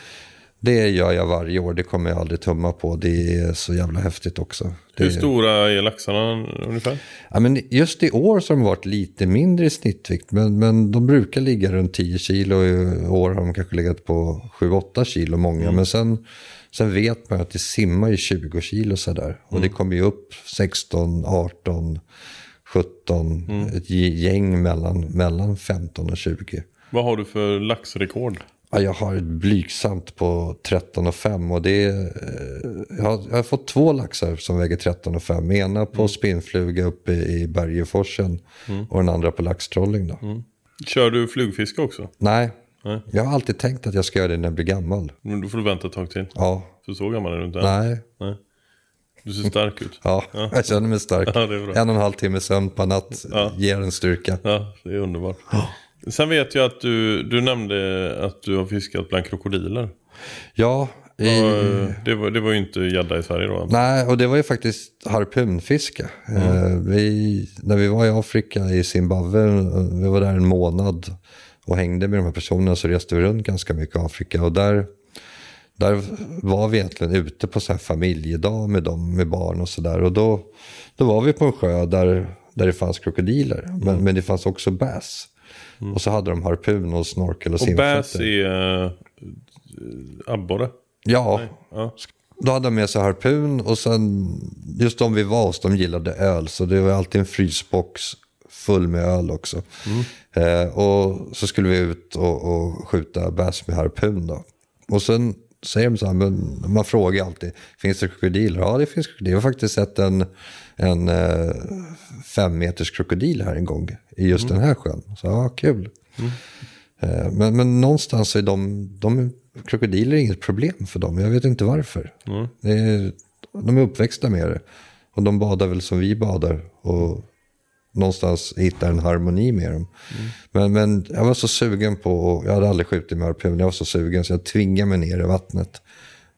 det gör jag varje år, det kommer jag aldrig tumma på. Det är så jävla häftigt också. Det, Hur stora är laxarna ungefär? Ja, men just i år så har de varit lite mindre i snittvikt. Men, men de brukar ligga runt 10 kilo. I år har de kanske legat på 7-8 kilo många. Men sen, sen vet man att det simmar i 20 kilo sådär. Och det kommer ju upp 16, 18, 17. Ett gäng mellan, mellan 15 och 20. Vad har du för laxrekord? Ja, jag har ett blygsamt på 13,5 och det är, eh, jag, har, jag har fått två laxar som väger 13,5. Ena på spinnfluga uppe i Bergeforsen och den andra på laxtrolling. Då. Kör du flugfiske också? Nej, Nej. jag har alltid tänkt att jag ska göra det när jag blir gammal. Men då får du vänta ett tag till. Ja, För så gammal är du inte nej, Nej. Du ser stark ut. ja, jag känner mig stark. Ja, en och en halv timme sömn per natt ger en styrka. Ja, det är underbart. Sen vet jag att du, du nämnde att du har fiskat bland krokodiler. Ja, i, Det, var, det var ju inte gädda i Sverige då. Nej, och det var ju faktiskt harpunfiske. Eh, vi, när vi var i Afrika, i Zimbabwe, eh, vi var där en månad och hängde med de här personerna så reste vi runt ganska mycket i Afrika. Och där, där var vi egentligen ute på så här familjedag med dem, med barn och sådär. Och då, då var vi på en sjö där, där det fanns krokodiler, men, men det fanns också bass. Och så hade de harpun och snorkel och, Och bass simfötter. är äh, abborre. Ja, Ja. Då hade de med sig harpun och sen just de vi var hos, de gillade öl. Så det var alltid en frysbox full med öl också. Eh, och så skulle vi ut och, och skjuta bass med harpun då. Och sen säger de så här, men man frågar alltid, finns det krokodiler? Ja, det finns krokodiler. Jag har faktiskt sett en, en eh, fem meters krokodil här en gång i just den här sjön. Så ja, kul. Eh, Men, men någonstans är de, de, krokodiler är inget problem för dem. Jag vet inte varför. Det är, de är uppväxta med det. Och de badar väl som vi badar. Och någonstans hittar en harmoni med dem. Men, men jag var så sugen på, jag hade aldrig skjutit med harpun, jag var så sugen så jag tvingade mig ner i vattnet.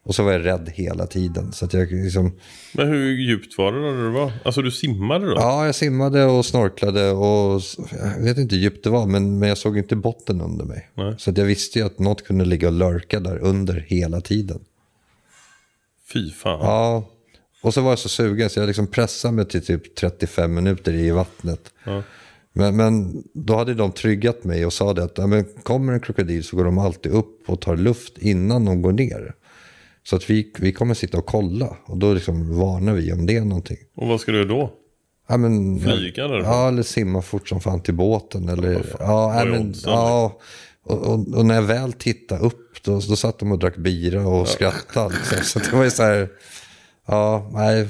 Och så var jag rädd hela tiden. Så att jag liksom, Men hur djupt var det då du var? Alltså du simmade då? ja, jag simmade och snorklade och jag vet inte hur djupt det var, men, men jag såg inte botten under mig. Nej. Så att jag visste ju att något kunde ligga och lurka där under hela tiden. Fy fan. Ja, och så var jag så sugen så jag liksom pressade mig till typ 35 minuter i vattnet. Ja. Men, men då hade de tryggat mig och sa det att ja, men kommer en krokodil så går de alltid upp och tar luft innan de går ner. Så att vi, vi kommer sitta och kolla och då liksom varnar vi om det är någonting. Och vad ska du göra då? Ja, men, Flyga därifrån? Ja, eller simma fort som fan till båten. Eller, ja, ja, men, ja, och, och, och när jag väl tittade upp då, då satt de och drack bira och skrattade. Liksom. Så det var ju så här, ja, nej.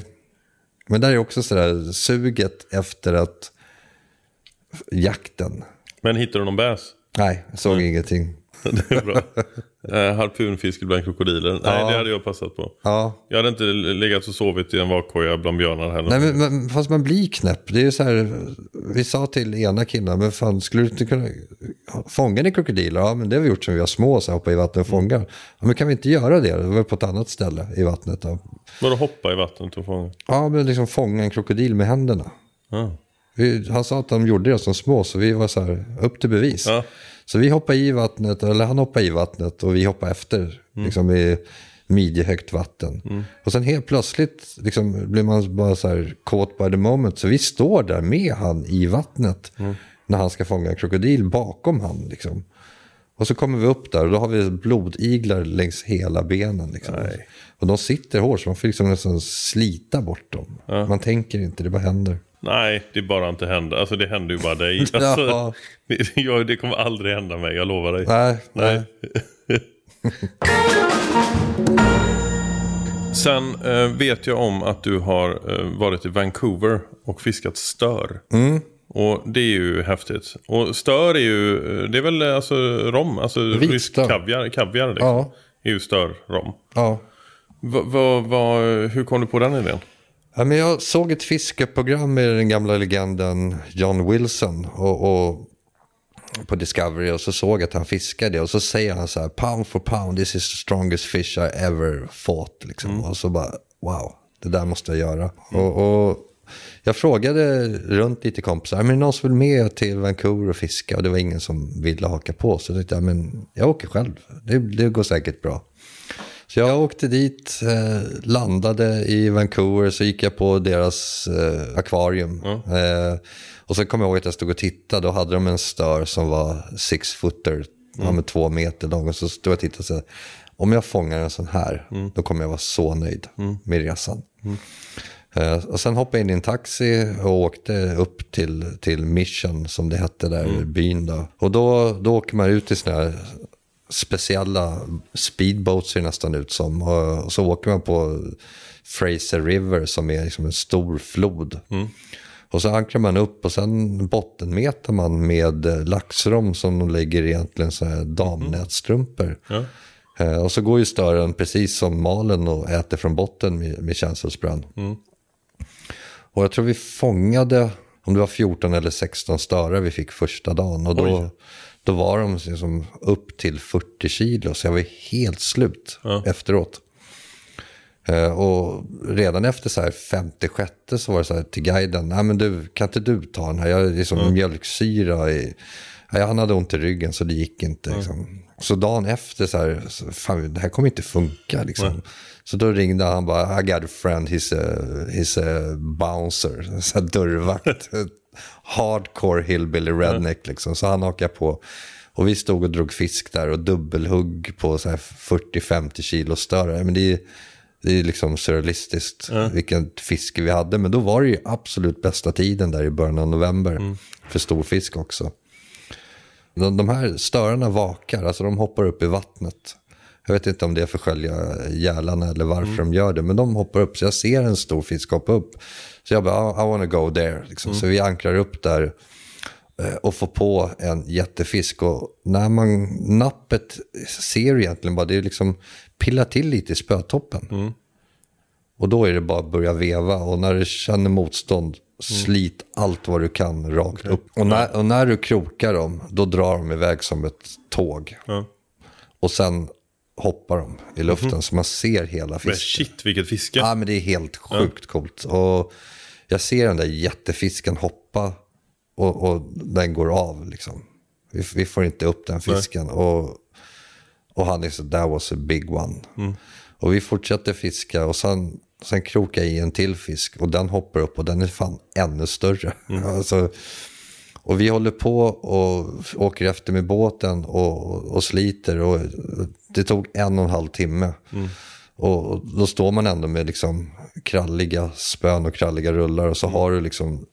Men där är också så där suget efter att jakten. Men hittar du någon bäs? Nej, jag såg ingenting. Det är bra. eh, harpunfiske bland krokodiler. Nej, Ja. det hade jag passat på. Ja, Jag hade inte legat och sovit i en vakkoja bland björnar heller. Nej, men, men, fast man blir knäpp. Det är så här, vi sa till ena killen, men fan skulle du inte kunna fånga ni krokodiler? Ja, men det har vi gjort sen vi var små, så hoppa i vattnet och fånga. Ja, men kan vi inte göra det? Det var på ett annat ställe i vattnet. Då. Vadå hoppa i vattnet och fånga? Ja, men liksom fånga en krokodil med händerna. Ja. Vi, han sa att de gjorde det som små, så vi var så här, upp till bevis. Ja. Så vi hoppade i vattnet, eller han hoppade i vattnet och vi hoppade efter. Liksom i midjehögt vatten. Och sen helt plötsligt liksom, blir man bara så här caught by the moment. Så vi står där med han i vattnet. När han ska fånga en krokodil bakom han. Liksom. Och så kommer vi upp där och då har vi blodiglar längs hela benen. Liksom. Och de sitter hårt så man får liksom nästan slita bort dem. Man tänker inte, det bara händer. Nej, det bara inte händer. Alltså det händer ju bara dig. Ja. Alltså, det, jag, det kommer aldrig hända mig, jag lovar dig. Nej, nej. Sen eh, vet jag om att du har eh, varit i Vancouver och fiskat stör. Mm. Och det är ju häftigt. Och stör är ju, eh, det är väl eh, alltså rom, alltså Vit rysk stör. kaviar, kaviar liksom. Ja. är ju stör-rom. Ja. Va, va, va, hur kom du på den idén? Ja, men jag såg ett fiskeprogram med den gamla legenden John Wilson och, och på Discovery och så såg jag att han fiskade och så säger han så här pound for pound this is the strongest fish I ever fought. Liksom. Och så bara wow, det där måste jag göra. Och, och jag frågade runt lite kompisar, men är det någon som vill med till Vancouver och fiska? Och det var ingen som ville haka på. Så jag tänkte, ja, men jag åker själv, det, det går säkert bra. Så jag åkte dit, eh, landade i Vancouver, så gick jag på deras eh, akvarium. Eh, och så kom jag ihåg att jag stod och tittade, då hade de en stör som var six footer, ja, med två meter lång. Och så stod jag och tittade och sa, om jag fångar en sån här, då kommer jag vara så nöjd med resan. Eh, och sen hoppade jag in i en taxi och åkte upp till, till Mission, som det hette där, byn. Då. Och då, då åker man ut i såna här speciella speedboats ser det nästan ut som. Och, så åker man på Fraser River som är liksom en stor flod. Och så ankrar man upp och sen bottenmetar man med eh, laxrom som de lägger egentligen så här damnätstrumpor. Ja. Eh, och så går ju stören precis som malen och äter från botten med, med känselsprön. Och jag tror vi fångade, om det var 14 eller 16 störar vi fick första dagen. Och då, då var de liksom upp till 40 kilo, så jag var helt slut efteråt. Eh, och redan efter så här 56 så var det så här till guiden, nej men du, kan inte du ta den här? Jag är liksom mjölksyra i... Han hade ont i ryggen så det gick inte. Liksom. Så dagen efter så här, fan, det här kommer inte funka. Liksom. Så då ringde han bara, I got a friend, he's a, he's a bouncer, så här dörrvakt. Hardcore hillbilly redneck liksom. Så han hakade på. Och vi stod och drog fisk där och dubbelhugg på så här 40-50 kilo större. Men det är, det är liksom surrealistiskt vilket fiske vi hade. Men då var det ju absolut bästa tiden där i början av november. För storfisk också. De, de här störarna vakar, alltså de hoppar upp i vattnet. Jag vet inte om det är för att skölja gälarna eller varför de gör det. Men de hoppar upp, så jag ser en stor fisk hoppa upp. Så jag bara, I, I wanna go there. Liksom. Så vi ankrar upp där eh, och får på en jättefisk. Och när man, nappet ser egentligen bara, det är liksom pillar till lite i spötoppen. Och då är det bara att börja veva och när du känner motstånd, slit allt vad du kan rakt upp. Och när, och när du krokar dem, då drar de iväg som ett tåg. Ja. Och sen hoppar de i luften så man ser hela Men fisken. shit vilket fiske. Ja, men det är helt sjukt coolt. Och jag ser den där jättefisken hoppa och, och den går av liksom. Vi, vi får inte upp den fisken. Och, och han är så, that was a big one. Och vi fortsätter fiska och sen, sen krokar jag i en till fisk och den hoppar upp och den är fan ännu större. Alltså, Och vi håller på och åker efter med båten och, och sliter. Och det tog en och en halv timme. Och då står man ändå med liksom kralliga spön och kralliga rullar. Och så har du liksom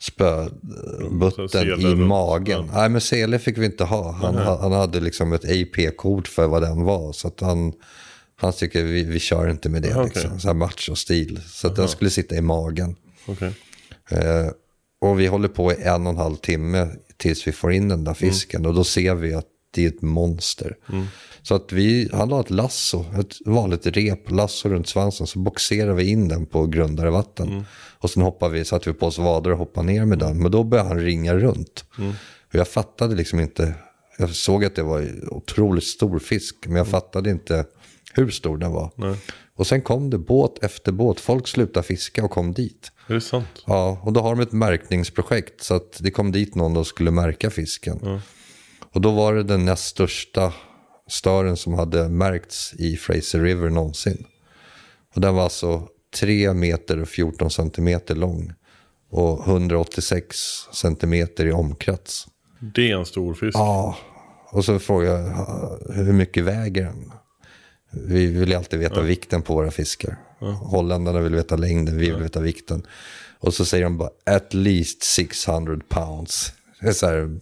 spöbutten i magen. Nej, men sele fick vi inte ha. Han, han hade liksom ett AP-kort för vad den var. Så att han, han tycker vi, vi kör inte med det. Aha, liksom. Så här macho-stil. Så att den skulle sitta i magen. Okej. Eh, och vi håller på i en och en halv timme tills vi får in den där fisken. Och då ser vi att det är ett monster. Så att vi, han har ett lasso, ett vanligt rep, lasso runt svansen. Så boxerar vi in den på grundare vatten. Och sen hoppar vi, satte vi på oss vader och hoppade ner med den. Men då började han ringa runt. Och jag fattade liksom inte, jag såg att det var otroligt stor fisk. Men jag fattade inte hur stor den var. Och sen kom det båt efter båt. Folk slutade fiska och kom dit. Är det sant? Ja, och då har de ett märkningsprojekt så att det kom dit någon och skulle märka fisken. Och då var det den näst största stören som hade märkts i Fraser River någonsin. Och den var alltså 3 meter och 14 centimeter lång och 186 centimeter i omkrets. Det är en stor fisk. Ja, och så frågade jag "Ja, hur mycket väger den? Vi vill alltid veta vikten på våra fiskar. Holländarna vill veta längden, vi vill veta vikten. Och så säger de bara at least 600 pounds. Det är så här,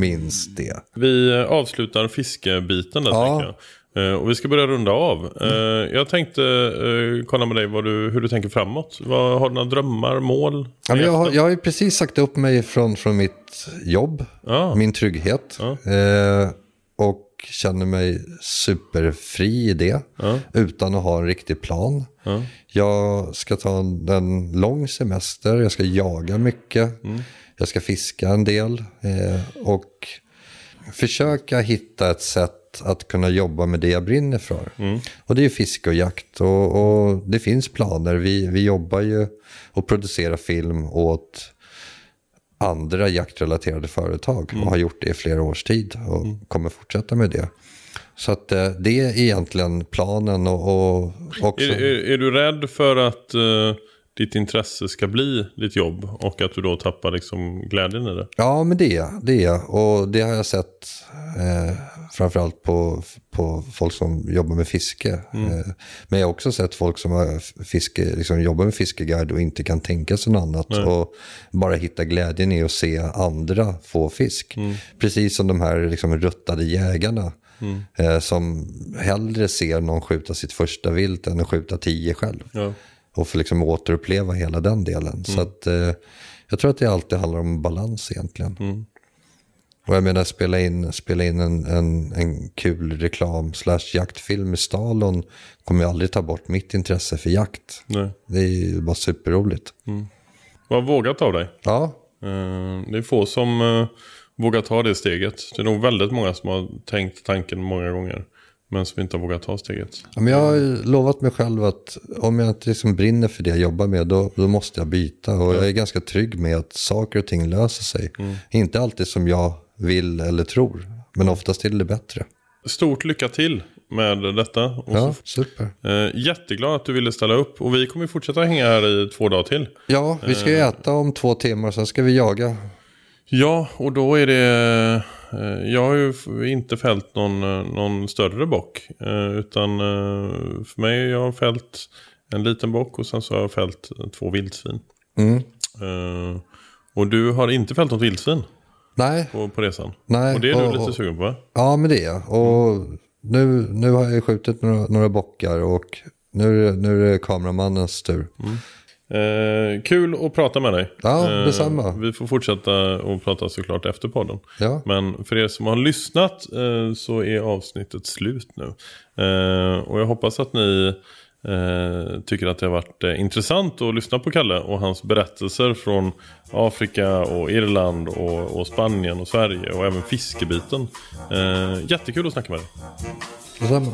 minst det. Vi avslutar fiskebiten där Ja. tänker jag. Eh, Och vi ska börja runda av. Eh, Jag tänkte eh, kolla med dig du, hur du tänker framåt. Vad, har du några drömmar, mål? Ja, jag, har, jag har ju precis sagt upp mig från, från mitt jobb, Ja. min trygghet. Eh, och känner mig superfri i det, utan att ha en riktig plan. Jag ska ta en, en lång semester, jag ska jaga mycket, jag ska fiska en del. Eh, och försöka hitta ett sätt att kunna jobba med det jag brinner för. Och det är fiske och jakt. Och, och det finns planer. Vi, vi jobbar ju och producerar film åt andra jaktrelaterade företag och har gjort det i flera års tid och kommer fortsätta med det. Så att eh, det är egentligen planen och, och också... Är, är, är du rädd för att eh, ditt intresse ska bli ditt jobb och att du då tappar liksom glädjen i det? Ja, men det är jag. Det är jag. Och det har jag sett eh, framförallt på, på folk som jobbar med fiske. Eh, men jag har också sett folk som har fiske, liksom jobbar med fiskeguide och inte kan tänka sig något annat. Och bara hitta glädjen i att se andra få fisk. Precis som de här liksom, ruttade jägarna. Eh, som hellre ser någon skjuta sitt första vilt än att skjuta tio själv. Ja. Och få liksom återuppleva hela den delen. Så att, eh, jag tror att det alltid handlar om balans egentligen. Och jag menar spela in, spela in en, en, en kul reklam slash jaktfilm i Stalon kommer ju aldrig ta bort mitt intresse för jakt. Nej. Det är ju bara superroligt. Vad vågat av dig. Ja, Eh, Det är få som eh, vågar ta det steget. Det är nog väldigt många som har tänkt tanken många gånger. Men som inte har vågat ta steget. Ja, men jag har lovat mig själv att om jag inte liksom brinner för det jag jobbar med då, då måste jag byta. Och jag är ganska trygg med att saker och ting löser sig. Inte alltid som jag vill eller tror, men oftast är det bättre. Stort lycka till med detta. Och Ja, super. eh, jätteglad att du ville ställa upp. Och vi kommer fortsätta hänga här i två dagar till. Ja, vi ska ju äta om två timmar, sen ska vi jaga. Ja, och då är det... eh, Jag har ju inte fällt någon, eh, någon större bock. eh, Utan för mig jag har fällt en liten bock och sen så har jag fällt två vildsvin. Mm. Och du har inte fällt något vildsvin Nej, på, på resan? Nej, Och det är du och- lite sugen på va? ja men det är jag. Och nu, nu har jag skjutit några, några bockar och nu, nu är det kameramannens tur. Eh, kul att prata med dig. Ja, Eh, detsamma. Vi får fortsätta att prata såklart efter podden. Ja. Men för er som har lyssnat eh, så är avsnittet slut nu. Eh, och jag hoppas att ni eh, tycker att det har varit eh, intressant att lyssna på Kalle och hans berättelser från Afrika och Irland och, och Spanien och Sverige och även fiskebiten. Jättekul att snacka med dig. Detsamma.